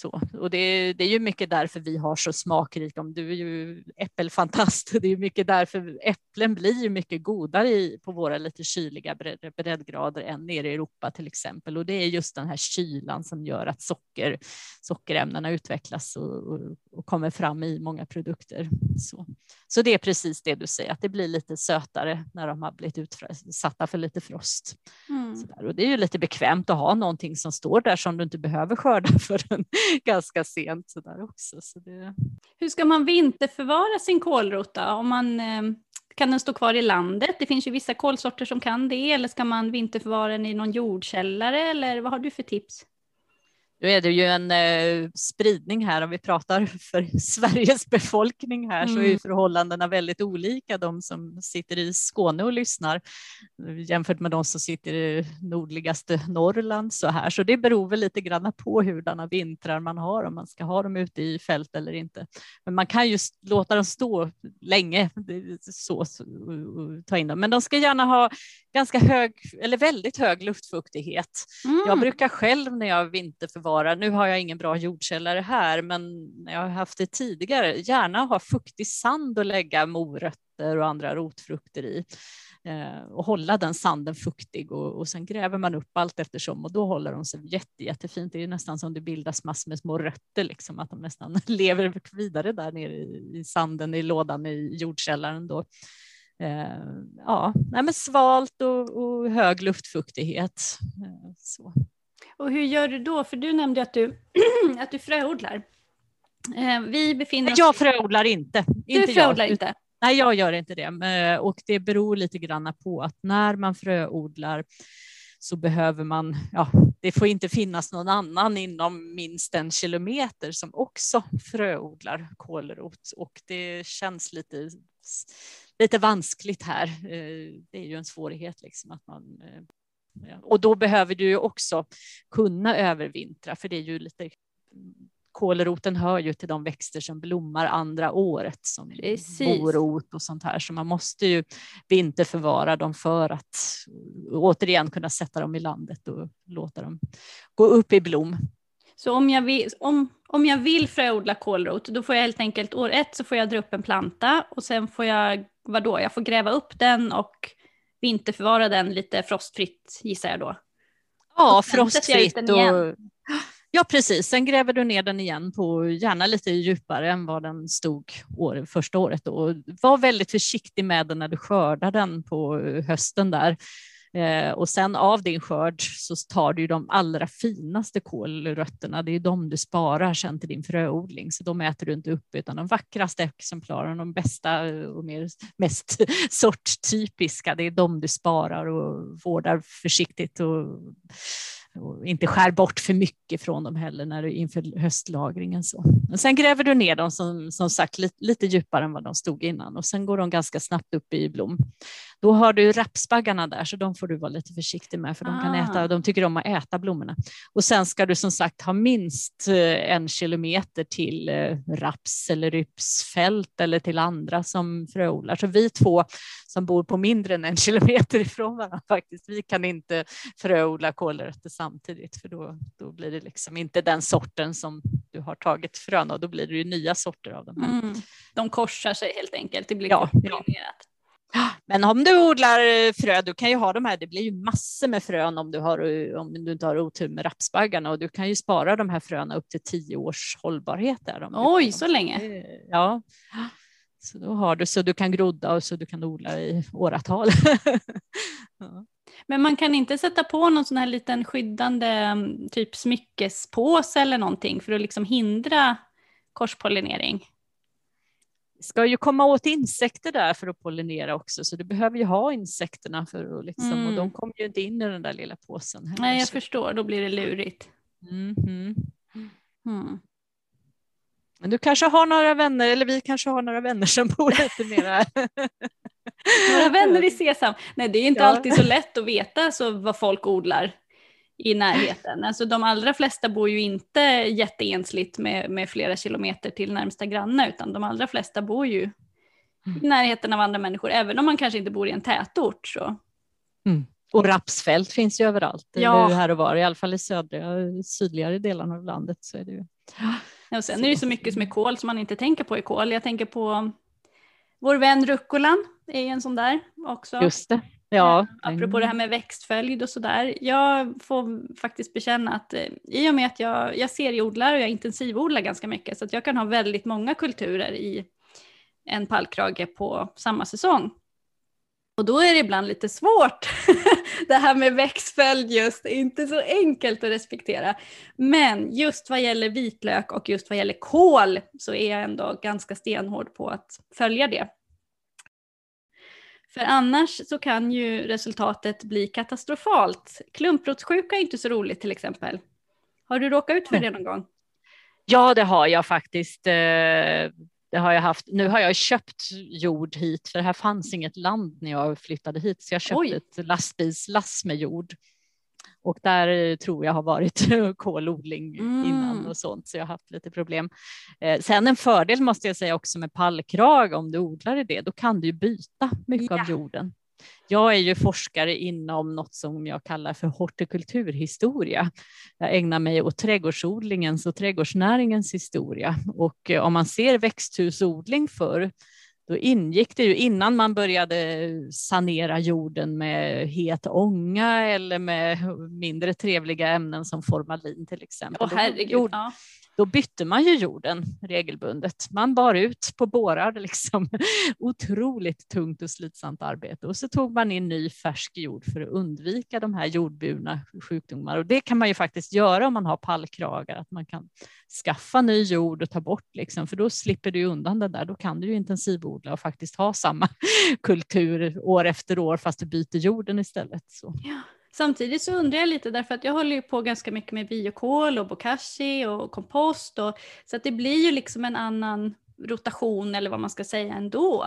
Så, och det, det, är ju mycket därför vi har så smakrika, om du är ju äppelfantast, det är mycket därför äpplen blir ju mycket godare i, på våra lite kyliga breddgrader än nere i Europa till exempel. Och det är just den här kylan som gör att socker, sockerämnena utvecklas och, och, och kommer fram i många produkter. Så. så det är precis det du säger, att det blir lite sötare när de har blivit utsatta för lite frost. Mm. Och det är ju lite bekvämt att ha någonting som står där som du inte behöver skörda förrän ganska sent så där också. Så det... Hur ska man vinterförvara sin kålrot då? Om man eh, Kan den stå kvar i landet? Det finns ju vissa kolsorter som kan det. Eller ska man vinterförvara den i någon jordkällare? Eller vad har du för tips? Nu är det ju en eh, spridning här om vi pratar för Sveriges befolkning här mm. så är mm. förhållandena väldigt olika. De som sitter i Skåne och lyssnar jämfört med de som sitter i nordligaste Norrland så här. Så det beror väl lite grann på hurdana vintrar man har om man ska ha dem ute i fält eller inte. Men man kan ju låta dem stå länge så, så ta in dem. Men de ska gärna ha ganska hög eller väldigt hög luftfuktighet. Mm. Jag brukar själv när jag vinterförvarar, nu har jag ingen bra jordkällare här, men när jag har haft det tidigare, gärna ha fuktig sand och lägga morötter och andra rotfrukter i eh, och hålla den sanden fuktig och, och sen gräver man upp allt eftersom och då håller de sig jätte, jättefint. Det är nästan som det bildas massor med små rötter, liksom, att de nästan lever vidare där nere i, i sanden i lådan i jordkällaren. Då. Eh, ja, men svalt och, och hög luftfuktighet. Eh, så. Och hur gör du då? För du nämnde att du, att du fröodlar. Eh, vi befinner oss... Jag fröodlar inte. Du inte fröodlar jag. inte? Nej, jag gör inte det. Och det beror lite grann på att när man fröodlar så behöver man, ja, det får inte finnas någon annan inom minst en kilometer som också fröodlar kålrot och det känns lite lite vanskligt här. Eh, det är ju en svårighet liksom att man eh, och då behöver du ju också kunna övervintra, för det är ju lite Kålroten hör ju till de växter som blommar andra året som morot och sånt här, så man måste ju vinterförvara dem för att återigen kunna sätta dem i landet och låta dem gå upp i blom. Så om jag vill, om, om jag vill fröodla kålrot, då får jag helt enkelt år ett så får jag dra upp en planta och sen får jag, vadå, jag får gräva upp den och vinterförvara den lite frostfritt gissar jag då. Ja, frostfritt och... Ja, precis. Sen gräver du ner den igen på gärna lite djupare än vad den stod år, första året. Då. Var väldigt försiktig med den när du skördar den på hösten där. Eh, och sen av din skörd så tar du de allra finaste kålrötterna. Det är de du sparar sen till din fröodling, så de äter du inte upp utan de vackraste exemplaren, de bästa och mer, mest sorttypiska, det är de du sparar och vårdar försiktigt och och inte skär bort för mycket från dem heller när du inför höstlagringen. Så. Och sen gräver du ner dem som, som sagt lite, lite djupare än vad de stod innan och sen går de ganska snabbt upp i blom. Då har du rapsbaggarna där så de får du vara lite försiktig med för de kan äta, ah. de tycker om att äta blommorna. Och sen ska du som sagt ha minst eh, en kilometer till eh, raps eller rypsfält eller till andra som fröodlar. Så vi två som bor på mindre än en kilometer ifrån varandra faktiskt, vi kan inte fröodla kålrötter samtidigt för då, då blir det liksom inte den sorten som du har tagit frön och då blir det ju nya sorter av dem. Mm. De korsar sig helt enkelt, det blir ja, ja. Men om du odlar frö, du kan ju ha de här, det blir ju massor med frön om du, har, om du inte har otur med rapsbaggarna och du kan ju spara de här fröna upp till tio års hållbarhet. Där, Oj, så länge? Ja, så då har du så du kan grodda och så du kan odla i åratal. ja. Men man kan inte sätta på någon sån här liten skyddande mm, typ smyckespåse eller någonting för att liksom hindra korspollinering? Ska ju komma åt insekter där för att pollinera också, så du behöver ju ha insekterna för att liksom, mm. och de kommer ju inte in i den där lilla påsen. Heller, Nej, jag så. förstår, då blir det lurigt. Mm. Mm. Men du kanske har några vänner, eller vi kanske har några vänner som bor lite mera... några vänner i Sesam. Nej, det är inte ja. alltid så lätt att veta så vad folk odlar i närheten. Alltså de allra flesta bor ju inte jätteensligt med, med flera kilometer till närmsta granne utan de allra flesta bor ju mm. i närheten av andra människor även om man kanske inte bor i en tätort. Så. Mm. Och rapsfält finns ju överallt, ja. här och var, i alla fall i södra, sydligare delarna av landet. Så är det ju. Ja, och sen är det så mycket som är kol som man inte tänker på i kol. Jag tänker på vår vän rucolan är en sån där också. Just det. Ja. Eh, apropå det här med växtföljd och sådär. Jag får faktiskt bekänna att eh, i och med att jag, jag serieodlar och jag intensivodlar ganska mycket så att jag kan ha väldigt många kulturer i en pallkrage på samma säsong. Och då är det ibland lite svårt. det här med växtföljd just, inte så enkelt att respektera. Men just vad gäller vitlök och just vad gäller kål så är jag ändå ganska stenhård på att följa det. För annars så kan ju resultatet bli katastrofalt. Klumprotssjuka är inte så roligt till exempel. Har du råkat ut för det någon gång? Ja, det har jag faktiskt. Eh, det har jag haft. Nu har jag köpt jord hit, för här fanns inget land när jag flyttade hit, så jag köpte Oj. ett lastbilslass med jord. Och där eh, tror jag har varit kolodling mm. innan och sånt, så jag har haft lite problem. Eh, sen en fördel måste jag säga också med pallkrag, om du odlar i det, då kan du ju byta mycket ja. av jorden. Jag är ju forskare inom något som jag kallar för hortikulturhistoria. Jag ägnar mig åt trädgårdsodlingens och trädgårdsnäringens historia och eh, om man ser växthusodling för då ingick det ju innan man började sanera jorden med het ånga eller med mindre trevliga ämnen som formalin till exempel. Oh, herregud, ja då bytte man ju jorden regelbundet. Man bar ut på bårar, liksom. otroligt tungt och slitsamt arbete. Och så tog man in ny färsk jord för att undvika de här jordburna sjukdomar. Och det kan man ju faktiskt göra om man har pallkragar, att man kan skaffa ny jord och ta bort, liksom, för då slipper du undan det där. Då kan du ju intensivodla och faktiskt ha samma kultur år efter år, fast du byter jorden istället. Så. Ja. Samtidigt så undrar jag lite därför att jag håller ju på ganska mycket med biokol och bokashi och kompost och, så att det blir ju liksom en annan rotation eller vad man ska säga ändå.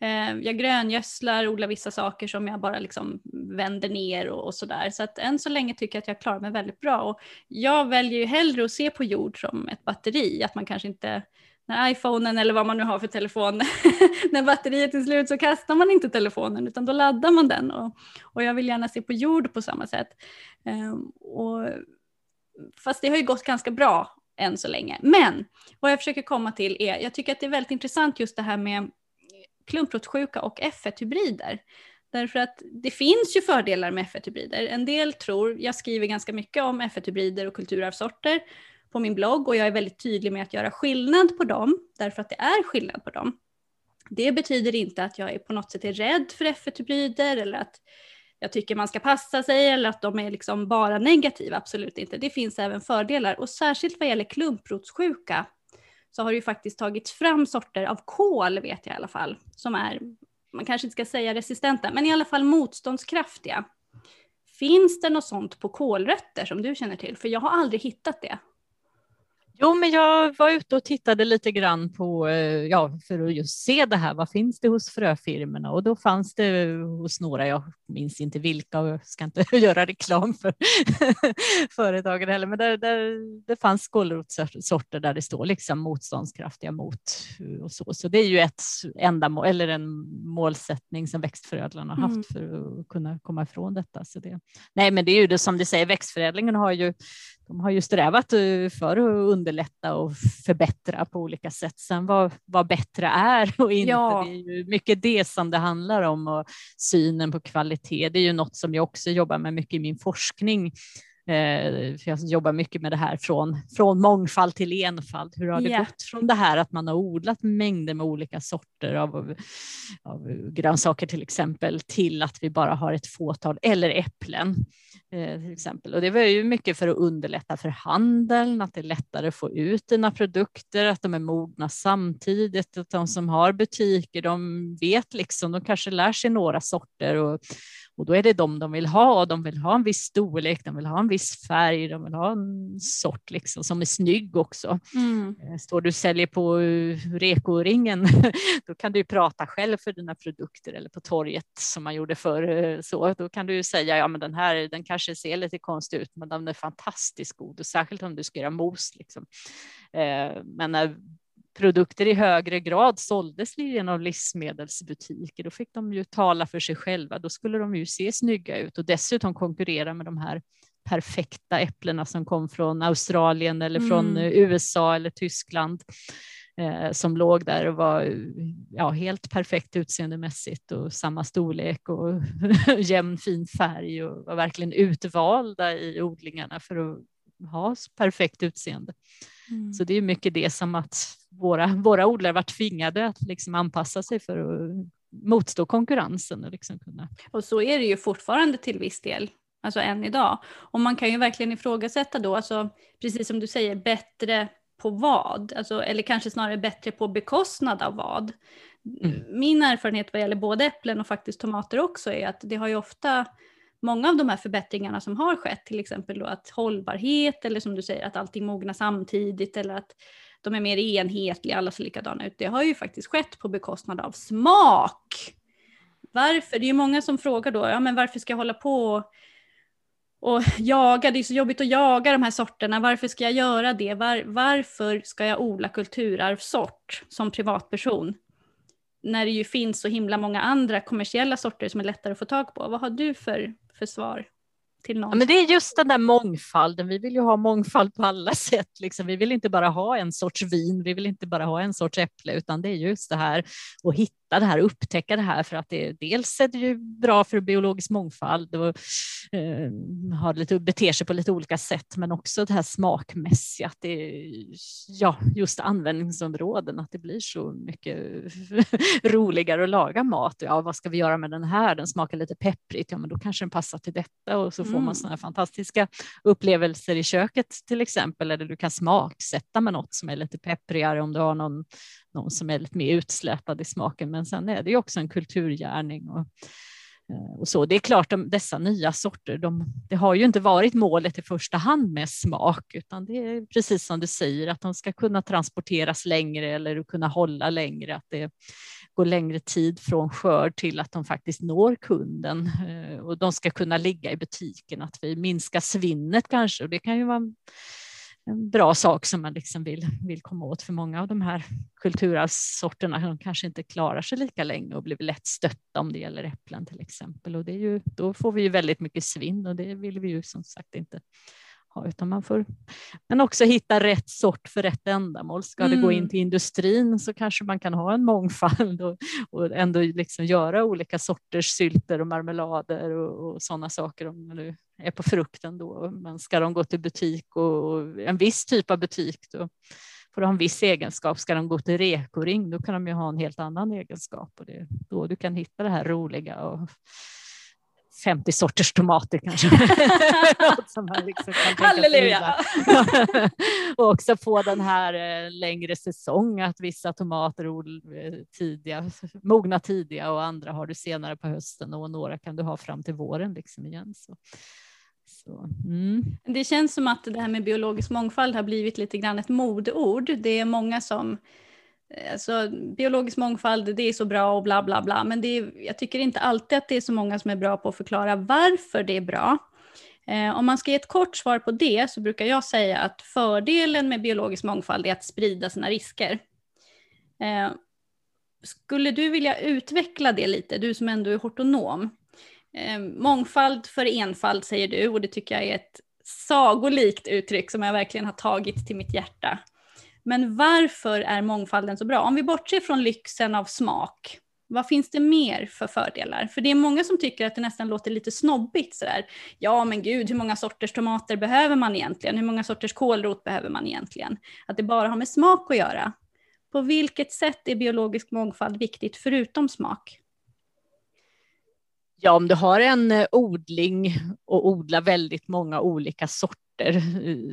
Eh, jag gröngödslar, odlar vissa saker som jag bara liksom vänder ner och, och sådär. Så att än så länge tycker jag att jag klarar mig väldigt bra. Och jag väljer ju hellre att se på jord som ett batteri, att man kanske inte när iPhonen eller vad man nu har för telefon, när batteriet är slut så kastar man inte telefonen utan då laddar man den. Och, och jag vill gärna se på jord på samma sätt. Um, och, fast det har ju gått ganska bra än så länge. Men vad jag försöker komma till är, jag tycker att det är väldigt intressant just det här med klumprotsjuka och F1-hybrider. Därför att det finns ju fördelar med F1-hybrider. En del tror, jag skriver ganska mycket om F1-hybrider och kulturarvsorter, på min blogg och jag är väldigt tydlig med att göra skillnad på dem, därför att det är skillnad på dem. Det betyder inte att jag är på något sätt är rädd för F1-hybrider eller att jag tycker man ska passa sig eller att de är liksom bara negativa, absolut inte. Det finns även fördelar och särskilt vad gäller klumprotssjuka så har det ju faktiskt tagits fram sorter av kål, vet jag i alla fall, som är, man kanske inte ska säga resistenta, men i alla fall motståndskraftiga. Finns det något sånt på kålrötter som du känner till? För jag har aldrig hittat det. Jo, men jag var ute och tittade lite grann på, eh, ja, för att just se det här. Vad finns det hos fröfirmorna? Och då fanns det hos några, jag minns inte vilka och jag ska inte göra reklam för företagen heller, men där, där, det fanns kålrotssorter där det står liksom motståndskraftiga mot och så. Så det är ju ett ändamål eller en målsättning som växtförädlarna har haft mm. för att kunna komma ifrån detta. Så det, nej, men det är ju det som du säger, växtförädlingen har ju de har ju strävat eh, för att underlätta och förbättra på olika sätt. Sen vad, vad bättre är och inte, ja. det är ju mycket det som det handlar om och synen på kvalitet. Det är ju något som jag också jobbar med mycket i min forskning. Eh, jag jobbar mycket med det här från, från mångfald till enfald. Hur har det yeah. gått från det här att man har odlat mängder med olika sorter av, av grönsaker till exempel till att vi bara har ett fåtal eller äpplen Eh, till exempel. Och det var ju mycket för att underlätta för handeln, att det är lättare att få ut dina produkter, att de är mogna samtidigt, att de som har butiker, de vet liksom, de kanske lär sig några sorter och och då är det de de vill ha. De vill ha en viss storlek, de vill ha en viss färg, de vill ha en sort liksom, som är snygg också. Mm. Eh, står du och säljer på eh, Reko-ringen, då kan du prata själv för dina produkter eller på torget som man gjorde förr. Eh, så, då kan du säga, ja men den här den kanske ser lite konstig ut, men den är fantastiskt god och särskilt om du ska göra mos. Liksom. Men produkter i högre grad såldes genom livsmedelsbutiker. Då fick de ju tala för sig själva. Då skulle de ju se snygga ut och dessutom konkurrera med de här perfekta äpplena som kom från Australien eller från mm. USA eller Tyskland eh, som låg där och var ja, helt perfekt utseendemässigt och samma storlek och jämn fin färg och var verkligen utvalda i odlingarna för att ha perfekt utseende. Mm. Så det är mycket det som att våra, våra odlare var tvingade att liksom anpassa sig för att motstå konkurrensen. Och, liksom kunna. och så är det ju fortfarande till viss del, alltså än idag. Och man kan ju verkligen ifrågasätta då, alltså, precis som du säger, bättre på vad? Alltså, eller kanske snarare bättre på bekostnad av vad? Mm. Min erfarenhet vad gäller både äpplen och faktiskt tomater också är att det har ju ofta många av de här förbättringarna som har skett, till exempel då att hållbarhet eller som du säger att allting mognar samtidigt eller att de är mer enhetliga, alla ser likadana ut. Det har ju faktiskt skett på bekostnad av smak. Varför? Det är ju många som frågar då, ja men varför ska jag hålla på och jaga, det är så jobbigt att jaga de här sorterna, varför ska jag göra det? Var, varför ska jag odla kulturarvssort som privatperson? När det ju finns så himla många andra kommersiella sorter som är lättare att få tag på. Vad har du för, försvar till någon. Ja, men det är just den där mångfalden. Vi vill ju ha mångfald på alla sätt. Liksom. Vi vill inte bara ha en sorts vin, vi vill inte bara ha en sorts äpple, utan det är just det här att hitta det här, upptäcka det här för att det dels är det ju bra för biologisk mångfald och eh, har lite, beter sig på lite olika sätt, men också det här smakmässiga, att det är ja, just användningsområden, att det blir så mycket roligare att laga mat. Ja, vad ska vi göra med den här? Den smakar lite pepprigt. Ja, men då kanske den passar till detta och så får man mm. sådana här fantastiska upplevelser i köket till exempel, eller du kan smaksätta med något som är lite pepprigare om du har någon, någon som är lite mer utslätad i smaken. Men sen är det ju också en kulturgärning. Och, eh, och så. Det är klart, de, dessa nya sorter, de, det har ju inte varit målet i första hand med smak, utan det är precis som du säger, att de ska kunna transporteras längre eller kunna hålla längre, att det går längre tid från skörd till att de faktiskt når kunden eh, och de ska kunna ligga i butiken, att vi minskar svinnet kanske och det kan ju vara bra sak som man liksom vill, vill komma åt för många av de här kulturarvssorterna. De kanske inte klarar sig lika länge och blir lätt stötta om det gäller äpplen till exempel. Och det är ju, då får vi ju väldigt mycket svinn och det vill vi ju som sagt inte ha, utan man får men också hitta rätt sort för rätt ändamål. Ska mm. det gå in mm. till industrin så kanske man kan ha en mångfald och, och ändå liksom göra olika sorters sylter och marmelader och, och sådana saker om man nu är på frukten då. Men ska de gå till butik och, och en viss typ av butik då får de ha en viss egenskap. Ska de gå till rekoring då kan de ju ha en helt annan egenskap och det är då du kan hitta det här roliga och 50 sorters tomater kanske. som man liksom kan Halleluja! och också få den här eh, längre säsong, att vissa tomater eh, tidiga, mogna tidiga och andra har du senare på hösten och några kan du ha fram till våren liksom igen. Så. Så, mm. Det känns som att det här med biologisk mångfald har blivit lite grann ett modord. Det är många som Alltså, biologisk mångfald, det är så bra och bla bla bla, men det är, jag tycker inte alltid att det är så många som är bra på att förklara varför det är bra. Eh, om man ska ge ett kort svar på det så brukar jag säga att fördelen med biologisk mångfald är att sprida sina risker. Eh, skulle du vilja utveckla det lite, du som ändå är hortonom? Eh, mångfald för enfald säger du och det tycker jag är ett sagolikt uttryck som jag verkligen har tagit till mitt hjärta. Men varför är mångfalden så bra? Om vi bortser från lyxen av smak, vad finns det mer för fördelar? För det är många som tycker att det nästan låter lite snobbigt sådär. Ja men gud, hur många sorters tomater behöver man egentligen? Hur många sorters kålrot behöver man egentligen? Att det bara har med smak att göra. På vilket sätt är biologisk mångfald viktigt förutom smak? Ja, om du har en eh, odling och odlar väldigt många olika sorter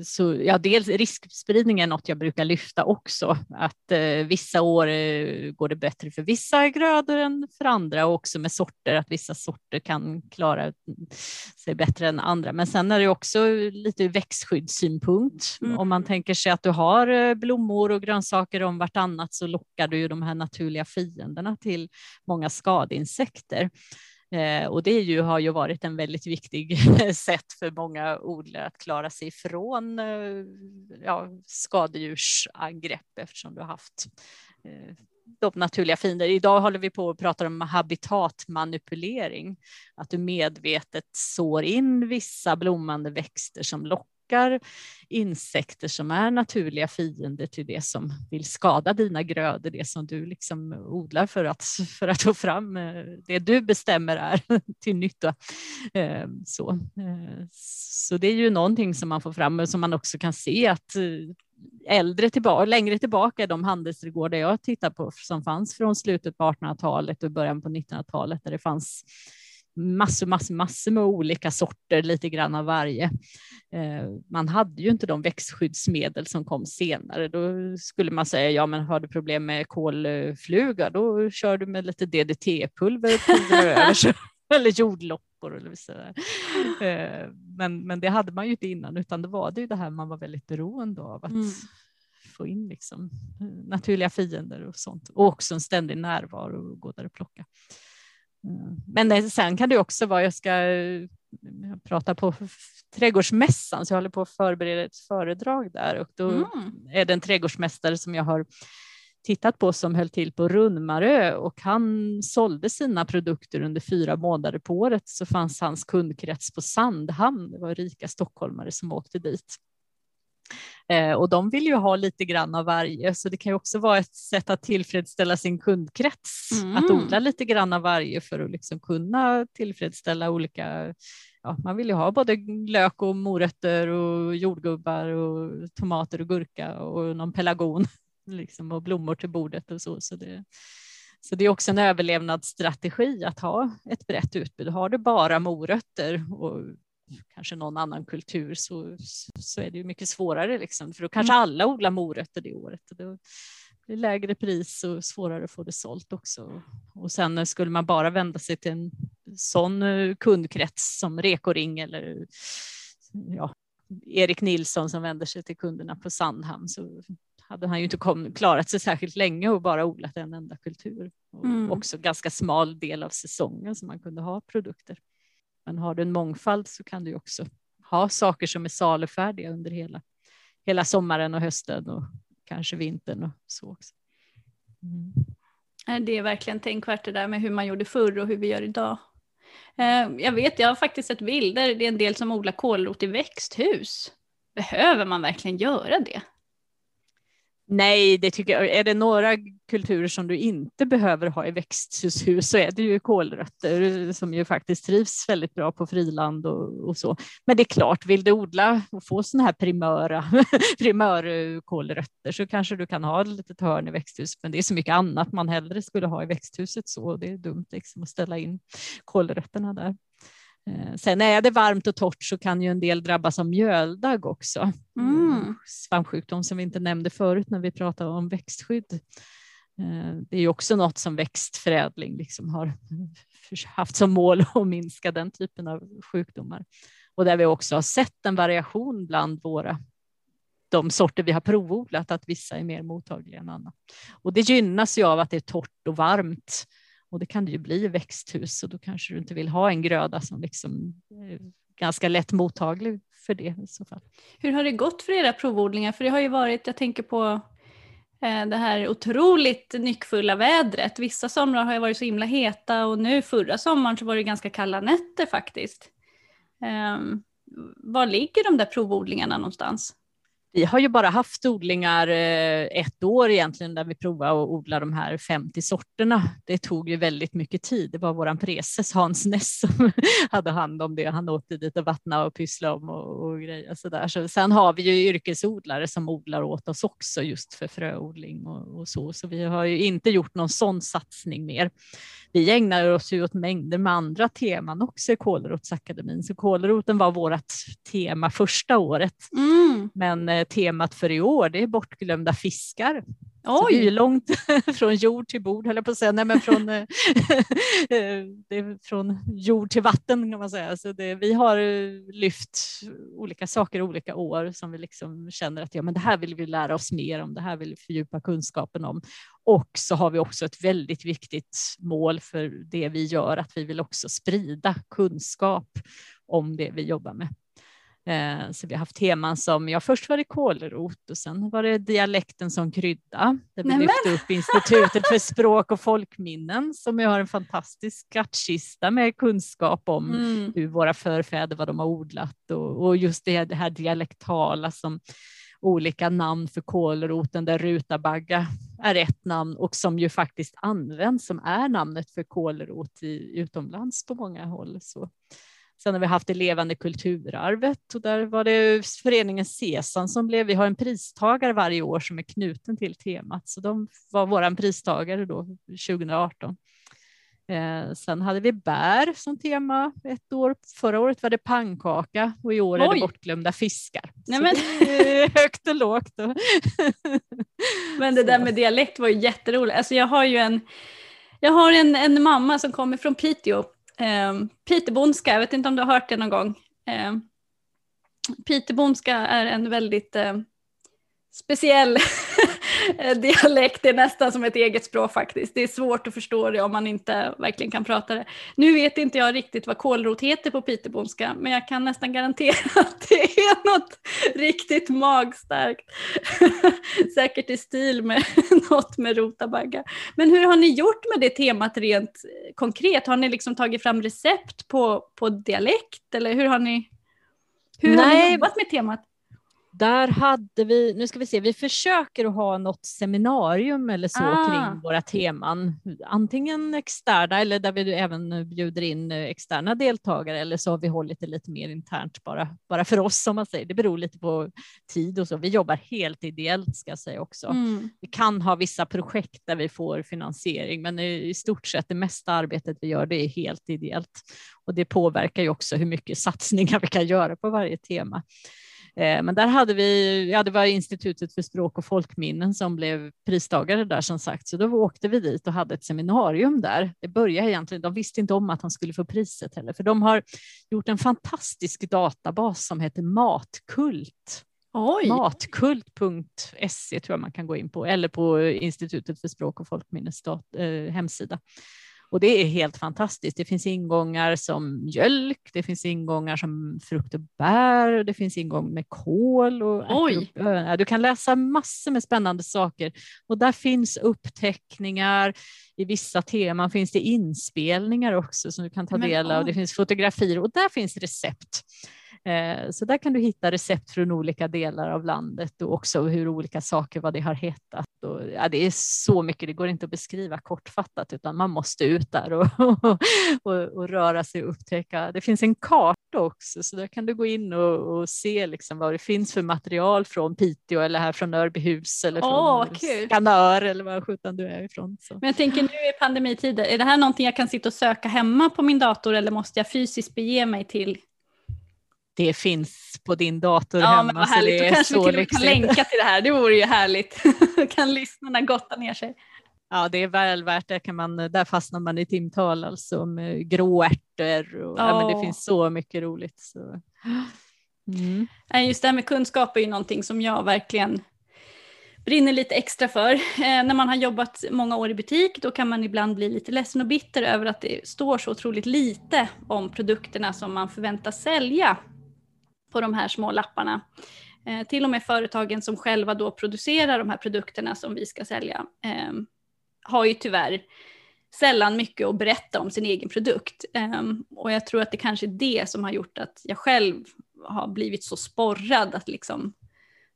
så ja, dels riskspridning är något jag brukar lyfta också, att eh, vissa år eh, går det bättre för vissa grödor än för andra och också med sorter, att vissa sorter kan klara sig bättre än andra. Men sen är det också lite ur växtskyddssynpunkt. Mm. Om man tänker sig att du har eh, blommor och grönsaker om vartannat så lockar du ju de här naturliga fienderna till många skadeinsekter. Eh, och det ju, har ju varit en väldigt viktig sätt för många odlare att klara sig ifrån eh, ja, skadedjursangrepp eftersom du har haft eh, de naturliga fiender. Idag håller vi på att prata om habitatmanipulering, att du medvetet sår in vissa blommande växter som lockar lockar insekter som är naturliga fiender till det som vill skada dina grödor, det som du liksom odlar för att, för att få fram eh, det du bestämmer är till nytta. Ehm, så, eh, så det är ju någonting som man får fram och som man också kan se att eh, äldre tillbaka, längre tillbaka, de handelsträdgårdar jag tittar på som fanns från slutet på 1800-talet och början på 1900-talet där det fanns massor, massor, massor med olika sorter, lite grann av varje. Eh, man hade ju inte de växtskyddsmedel som kom senare. Då skulle man säga, ja men har du problem med kolfluga, då kör du med lite DDT-pulver eller jordloppor eller så eh, Men, men det hade man ju inte innan, utan det var det ju det här man var väldigt beroende av. Att, mm få in liksom naturliga fiender och sånt. Och också en ständig närvaro och gå där och plocka. Mm. Men sen kan det också vara, jag ska jag prata på trädgårdsmässan, så jag håller på att förbereda ett föredrag där och då mm. är det en trädgårdsmästare som jag har tittat på som höll till på Runnmarö och han sålde sina produkter under fyra månader på året så fanns hans kundkrets på Sandhamn. Det var rika stockholmare som åkte dit. Eh, och de vill ju ha lite grann av varje, så det kan ju också vara ett sätt att tillfredsställa sin kundkrets, mm. att odla lite grann av varje för att liksom kunna tillfredsställa olika Ja, man vill ju ha både lök och morötter och jordgubbar och tomater och gurka och någon pelargon liksom, och blommor till bordet och så. Så det, så det är också en överlevnadsstrategi att ha ett brett utbud. Har du bara morötter och kanske någon annan kultur så, så är det ju mycket svårare liksom, för då kanske mm. alla odlar morötter det året. Och då blir det lägre pris och svårare att få det sålt också. Och sen skulle man bara vända sig till en sån eh, kundkrets som Rekoring eller ja, Erik Nilsson som vänder sig till kunderna på Sandhamn så hade han ju inte kom, klarat sig särskilt länge och bara odlat en enda kultur. Och mm. också ganska smal del av säsongen som man kunde ha produkter. Men har du en mångfald så kan du också ha saker som är salufärdiga under hela, hela sommaren och hösten och kanske vintern och så också. Mm. Det är verkligen tänkvärt det där med hur man gjorde förr och hur vi gör idag. Eh, jag vet, jag har faktiskt sett bilder, det är en del som odlar kålrot i växthus. Behöver man verkligen göra det? Nej, det tycker jag. Är det några kulturer som du inte behöver ha i växthushus så är det ju kolrötter eh, som ju faktiskt trivs väldigt bra på friland och, och så. Men det är klart, vill du odla och få sådana här primöra primörkolrötter så kanske du kan ha ett litet hörn i växthus. Men det är så mycket annat man hellre skulle ha i växthuset så det är dumt liksom att ställa in kolrötterna där. Eh, sen är det varmt och torrt så kan ju en del drabbas av mjöldagg också. Mm. Svampsjukdom som vi inte nämnde förut när vi pratade om växtskydd. Eh, det är ju också något som växtförädling liksom har haft som mål att minska den typen av sjukdomar. Och där vi också har sett en variation bland våra de sorter vi har provodlat, att vissa är mer mottagliga än andra. Och det gynnas ju av att det är torrt och varmt och det kan det ju bli i växthus och då kanske du inte vill ha en gröda som liksom är ganska lätt mottaglig för det i så fall. Hur har det gått för era provodlingar? För det har ju varit, jag tänker på eh, det här otroligt nyckfulla vädret. Vissa somrar har ju varit så himla heta och nu förra sommaren så var det ganska kalla nätter faktiskt. Um, var ligger de där provodlingarna någonstans? Vi har ju bara haft odlingar eh, ett år egentligen där vi provade att odla de här 50 sorterna. Det tog ju väldigt mycket tid. Det var våran preses Hans Ness som hade hand om det. Han åkte dit och vattnade och pysslade om och, och grejer så där. Så sen har vi ju yrkesodlare som odlar åt oss också just för fröodling och, och så. Så vi har ju inte gjort någon sån satsning mer. Vi ägnar oss ju åt mängder med andra teman också i Kålrotsakademin. Så kålroten var vårt tema första året. Mm. Men temat för i år det är bortglömda fiskar. Oj. Så vi är långt från jord till bord, höll jag på att säga. Nej, men från, eh, det från jord till vatten kan man säga. Så det, vi har lyft olika saker olika år som vi liksom känner att ja, men det här vill vi lära oss mer om, det här vill vi fördjupa kunskapen om. Och så har vi också ett väldigt viktigt mål för det vi gör, att vi vill också sprida kunskap om det vi jobbar med. Eh, så vi har haft teman som, ja först var det kålrot och sen var det dialekten som krydda. Där vi lyfte upp Institutet för språk och folkminnen som ju har en fantastisk skattkista med kunskap om mm. hur våra förfäder, vad de har odlat och, och just det, det här dialektala som olika namn för kålroten där rutabagga är ett namn och som ju faktiskt används som är namnet för kålrot i, utomlands på många håll. Så Sen har vi haft det levande kulturarvet och där var det föreningen Sesan som blev, vi har en pristagare varje år som är knuten till temat, så de var våran pristagare då 2018. Eh, sen hade vi bär som tema ett år. Förra året var det pannkaka och i år Oj. är det bortglömda fiskar. Nej, men... högt och lågt. men det där med dialekt var ju jätteroligt. Alltså jag har ju en, jag har en, en mamma som kommer från Piteå, eh, Pitebonska, jag vet inte om du har hört det någon gång. Eh, Pitebonska är en väldigt eh, speciell dialekt, det är nästan som ett eget språk faktiskt. Det är svårt att förstå det om man inte verkligen kan prata det. Nu vet inte jag riktigt vad kålrot heter på pitebonska, men jag kan nästan garantera att det är något riktigt magstarkt. Säkert i stil med något med rotabaggar. Men hur har ni gjort med det temat rent konkret? Har ni liksom tagit fram recept på, på dialekt eller hur har ni, hur har ni jobbat med temat? Där hade vi, nu ska vi se, vi försöker att ha något seminarium eller så ah. kring våra teman. Antingen externa eller där vi även bjuder in externa deltagare eller så har vi hållit det lite mer internt bara, bara för oss som man säger. Det beror lite på tid och så. Vi jobbar helt ideellt ska jag säga också. Mm. Vi kan ha vissa projekt där vi får finansiering men i stort sett det mesta arbetet vi gör det är helt ideellt och det påverkar ju också hur mycket satsningar vi kan göra på varje tema. Eh, men där hade vi, ja det var Institutet för språk och folkminnen som blev pristagare där som sagt, så då åkte vi dit och hade ett seminarium där. Det började egentligen, de visste inte om att han skulle få priset heller, för de har gjort en fantastisk databas som heter Matkult. Matkult.se tror jag man kan gå in på, eller på Institutet för språk och folkminnes eh, hemsida. Och det är helt fantastiskt. Det finns ingångar som mjölk, det finns ingångar som frukt och bär, det finns ingång med kål. Och Oj. Du kan läsa massor med spännande saker och där finns uppteckningar. I vissa teman finns det inspelningar också som du kan ta del av. Det finns fotografier och där finns recept. Eh, så där kan du hitta recept från olika delar av landet och också hur olika saker, vad det har hetat. Och, ja, det är så mycket, det går inte att beskriva kortfattat utan man måste ut där och, och, och röra sig och upptäcka. Det finns en karta också så där kan du gå in och, se liksom vad det finns för material från Piteå eller här från Örbyhus eller från oh, Skanör eller var sjutton du är ifrån. Så. Men jag tänker nu i pandemitider, är det här någonting jag kan sitta och söka hemma på min dator eller måste jag fysiskt bege mig till det finns på din dator ja, hemma. Men vad härligt. Då kanske vi till med kan länka till det här, det vore ju härligt. kan lyssnarna gotta ner sig. Ja, det är väl värt det. Kan man, där fastnar man i timtal, alltså med gråärtor och oh. ja, men det finns så mycket roligt. Så. Mm. Just det här med kunskap är ju någonting som jag verkligen brinner lite extra för. Eh, när man har jobbat många år i butik då kan man ibland bli lite ledsen och bitter över att det står så otroligt lite om produkterna som man förväntas sälja på de här små lapparna. Eh, till och med företagen som själva då producerar de här produkterna som vi ska sälja eh, har ju tyvärr sällan mycket att berätta om sin egen produkt. Eh, och jag tror att det kanske är det som har gjort att jag själv har blivit så sporrad att liksom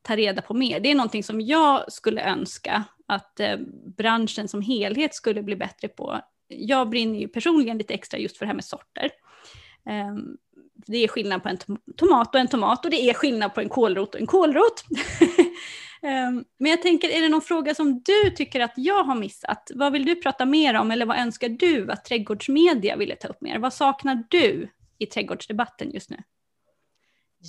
ta reda på mer. Det är någonting som jag skulle önska att eh, branschen som helhet skulle bli bättre på. Jag brinner ju personligen lite extra just för det här med sorter. Um, det är skillnad på en tomat och en tomat och det är skillnad på en kålrot och en kålrot. Ehm, men jag tänker, är det någon fråga som du tycker att jag har missat? Vad vill du prata mer om eller vad önskar du att trädgårdsmedia ville ta upp mer? Vad saknar du i trädgårdsdebatten just nu?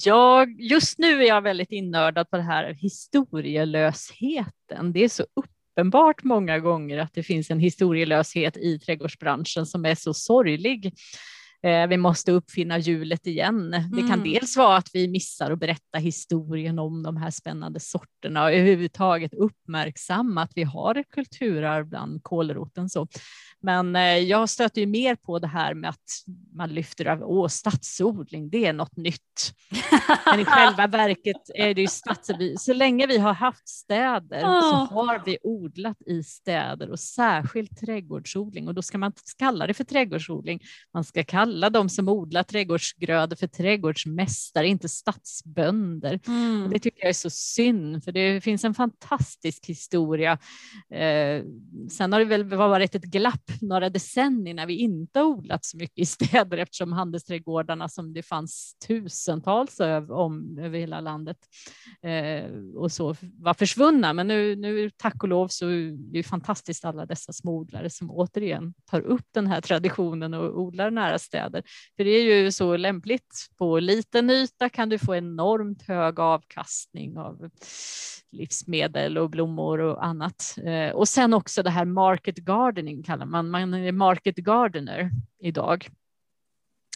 Jag, just nu är jag väldigt innördad på det här historielösheten. Det är så uppenbart många gånger att det finns en historielöshet i trädgårdsbranschen som är så sorglig. Eh, vi måste uppfinna hjulet igen. Mm. Det kan mm. dels vara att vi missar att berätta historien om de här spännande sorterna och överhuvudtaget uppmärksamma att vi har ett kulturarv bland kålroten. Så. Men eh, jag stöter ju mer på det här med att man lyfter över åh, stadsodling, det är något nytt. Men i själva verket är det ju stadsodling. Så länge vi har haft städer oh. så har vi odlat i städer och särskilt trädgårdsodling och då ska man inte kalla det för trädgårdsodling. Man ska kalla kalla de som odlar trädgårdsgrödor för trädgårdsmästare, inte stadsbönder. Mm. Det tycker jag är så synd, för det finns en fantastisk historia. Eh, sen har det väl varit ett glapp några decennier när vi inte har odlat så mycket i städer eftersom handelsträdgårdarna som det fanns tusentals av, om över hela landet eh, och så var försvunna. Men nu, nu tack och lov så är det fantastiskt alla dessa småodlare som återigen tar upp den här traditionen och odlar nära städer. För det är ju så lämpligt. På liten yta kan du få enormt hög avkastning av livsmedel och blommor och annat. Eh, och sen också det här market gardening kallar man, man är market gardener idag.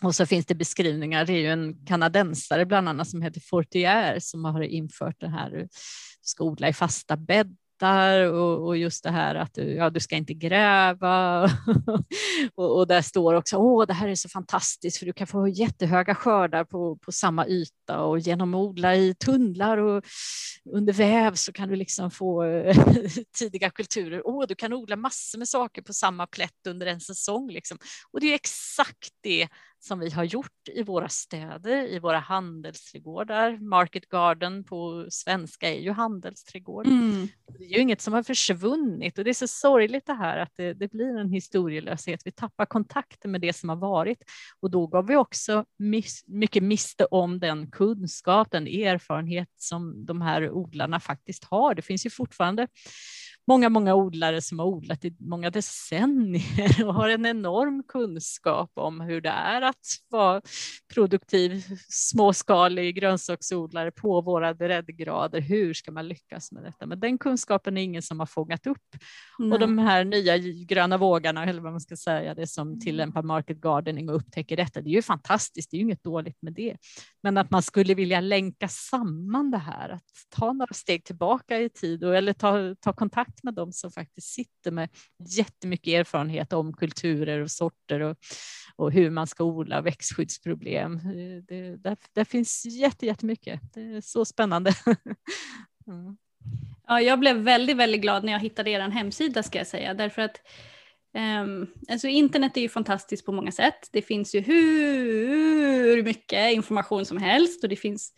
Och så finns det beskrivningar, det är ju en kanadensare bland annat som heter Fortier som har infört det här, eh, ska odla i fasta bädd hittar och, och, just det här att du, ja, du ska inte gräva. och, och, där står också, åh, det här är så fantastiskt för du kan få jättehöga skördar på, på samma yta och genom att odla i tunnlar och under väv så kan du liksom få tidiga kulturer. Åh, du kan odla massor med saker på samma plätt under en säsong. Liksom. Och det är exakt det som vi har gjort i våra städer, i våra handelsträdgårdar. Market Garden på svenska är ju handelsträdgård. Mm. Det är ju inget som har försvunnit och det är så sorgligt det här att det, det, blir en historielöshet. Vi tappar kontakten med det som har varit och då gav vi också miss, mycket miste om den kunskap, den erfarenhet som de här odlarna faktiskt har. Det finns ju fortfarande många, många odlare som har odlat i många decennier och har en enorm kunskap om hur det är att vara produktiv småskalig grönsaksodlare på våra breddgrader. Hur ska man lyckas med detta? Men den kunskapen är ingen som har fångat upp. Nej. Och de här nya gröna vågarna, eller vad man ska säga, det som mm. tillämpar market gardening och upptäcker detta, det är ju fantastiskt, det är ju inget dåligt med det. Men att man skulle vilja länka samman det här, att ta några steg tillbaka i tid och, eller ta, ta kontakt med de som faktiskt sitter med jättemycket erfarenhet om kulturer och sorter och, och hur man ska odla växtskyddsproblem. Eh, det, där, där finns jätte, jättemycket. Det är så spännande. Mm. Ja, jag blev väldigt, väldigt glad när jag hittade er hemsida ska jag säga, därför att Um, alltså internet är ju fantastiskt på många sätt. Det finns ju hur mycket information som helst och det finns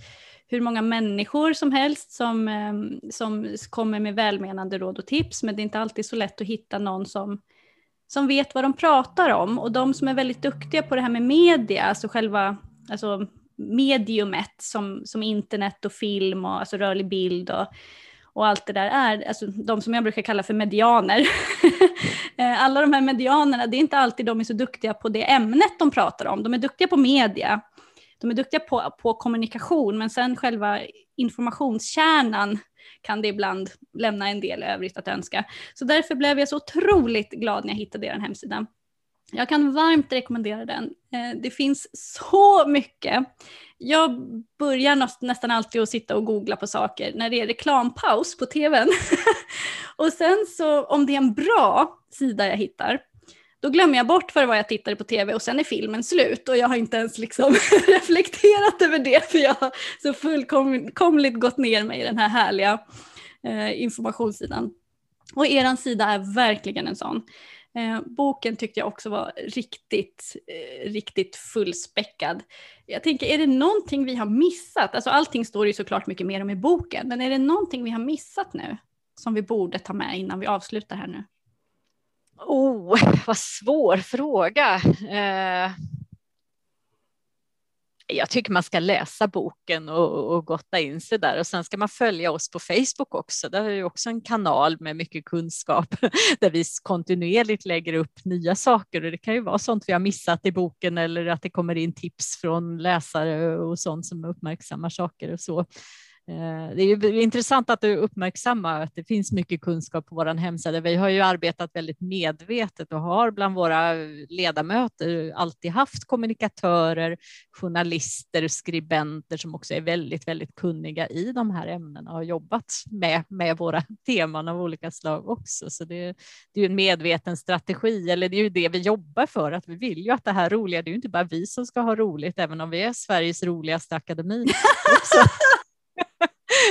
hur många människor som helst som, ehm, som kommer med välmenande råd och tips, men det är inte alltid så lätt att hitta någon som, som vet vad de pratar om. Och de som är väldigt duktiga på det här med media, alltså själva alltså mediumet som, som internet och film och alltså rörlig bild och, och allt det där är, alltså de som jag brukar kalla för medianer. Eh, alla de här medianerna, det är inte alltid de är så duktiga på det ämnet de pratar om. De är duktiga på media, de är duktiga på, på kommunikation, men sen själva informationskärnan kan det ibland lämna en del övrigt att önska. Så därför blev jag så otroligt glad när jag hittade er hemsida. Jag kan varmt rekommendera den. Eh, det finns så mycket. Jag börjar nästan alltid att sitta och googla på saker när det är reklampaus på tvn. och sen så om det är en bra sida jag hittar, då glömmer jag bort vad det var jag tittade på tv och sen är filmen slut och jag har inte ens liksom reflekterat över det för jag har så fullkomligt gått ner mig i den här härliga eh, informationssidan. Och eran sida är verkligen en sån. Eh, boken tyckte jag också var riktigt, eh, riktigt fullspäckad. Jag tänker, är det någonting vi har missat? Alltså allting står ju såklart mycket mer om i boken, men är det någonting vi har missat nu som vi borde ta med innan vi avslutar här nu? Oh, vad svår fråga. Eh, jag tycker man ska läsa boken och, och gotta in sig där och sen ska man följa oss på Facebook också. Där är ju också en kanal med mycket kunskap där vi kontinuerligt lägger upp nya saker och det kan ju vara sånt vi har missat i boken eller att det kommer in tips från läsare och sånt som uppmärksammar saker och så. Eh, det är intressant att du uppmärksammar att det finns mycket kunskap på vår hemsida. Vi har ju arbetat väldigt medvetet och har bland våra ledamöter alltid haft kommunikatörer, journalister, skribenter som också är väldigt, väldigt kunniga i de här ämnena och har jobbat med, med våra teman av olika slag också. Så det, det är en medveten strategi, eller det är ju det vi jobbar för, att vi vill ju att det här roliga, det är ju inte bara vi som ska ha roligt, även om vi är Sveriges roligaste akademi.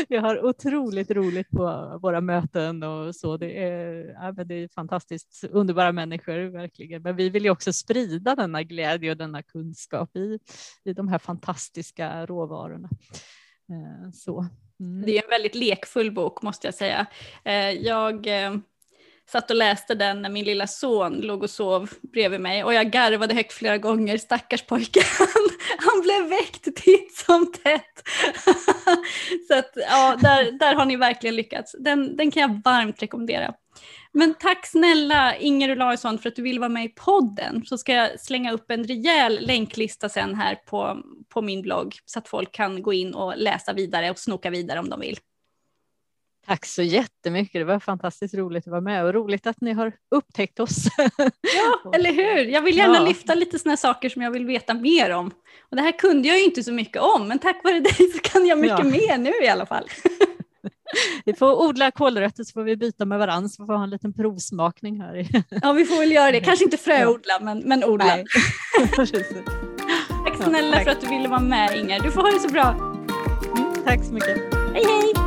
vi har otroligt roligt på våra möten och så. Det är, ja, det är fantastiskt underbara människor verkligen. Men vi vill ju också sprida denna glädje och denna kunskap i, i de här fantastiska råvarorna. Eh, så. Mm. Det är en väldigt lekfull bok måste jag säga. Eh, jag eh, satt och läste den när min lilla son låg och sov bredvid mig och jag garvade högt flera gånger, stackars pojken, Han, blev väckt titt som tätt. Så att ja, där, där har ni verkligen lyckats. Den, den kan jag varmt rekommendera. Men tack snälla Inger Olausson för att du vill vara med i podden. Så ska jag slänga upp en rejäl länklista sen här på, på min blogg så att folk kan gå in och läsa vidare och snoka vidare om de vill. Tack så jättemycket. Det var fantastiskt roligt att vara med och roligt att ni har upptäckt oss. Ja, eller hur? Jag vill gärna ja. lyfta lite sådana saker som jag vill veta mer om. Och det här kunde jag ju inte så mycket om, men tack vare dig så kan jag mycket ja. mer nu i alla fall. Vi får odla kålrötter så får vi byta med varandra så får vi ha en liten provsmakning här. Ja, vi får väl göra det. Kanske inte fröodla, men, men odla. tack snälla ja, tack. för att du ville vara med Inger. Du får ha det så bra. Mm, tack så mycket. Hej hej!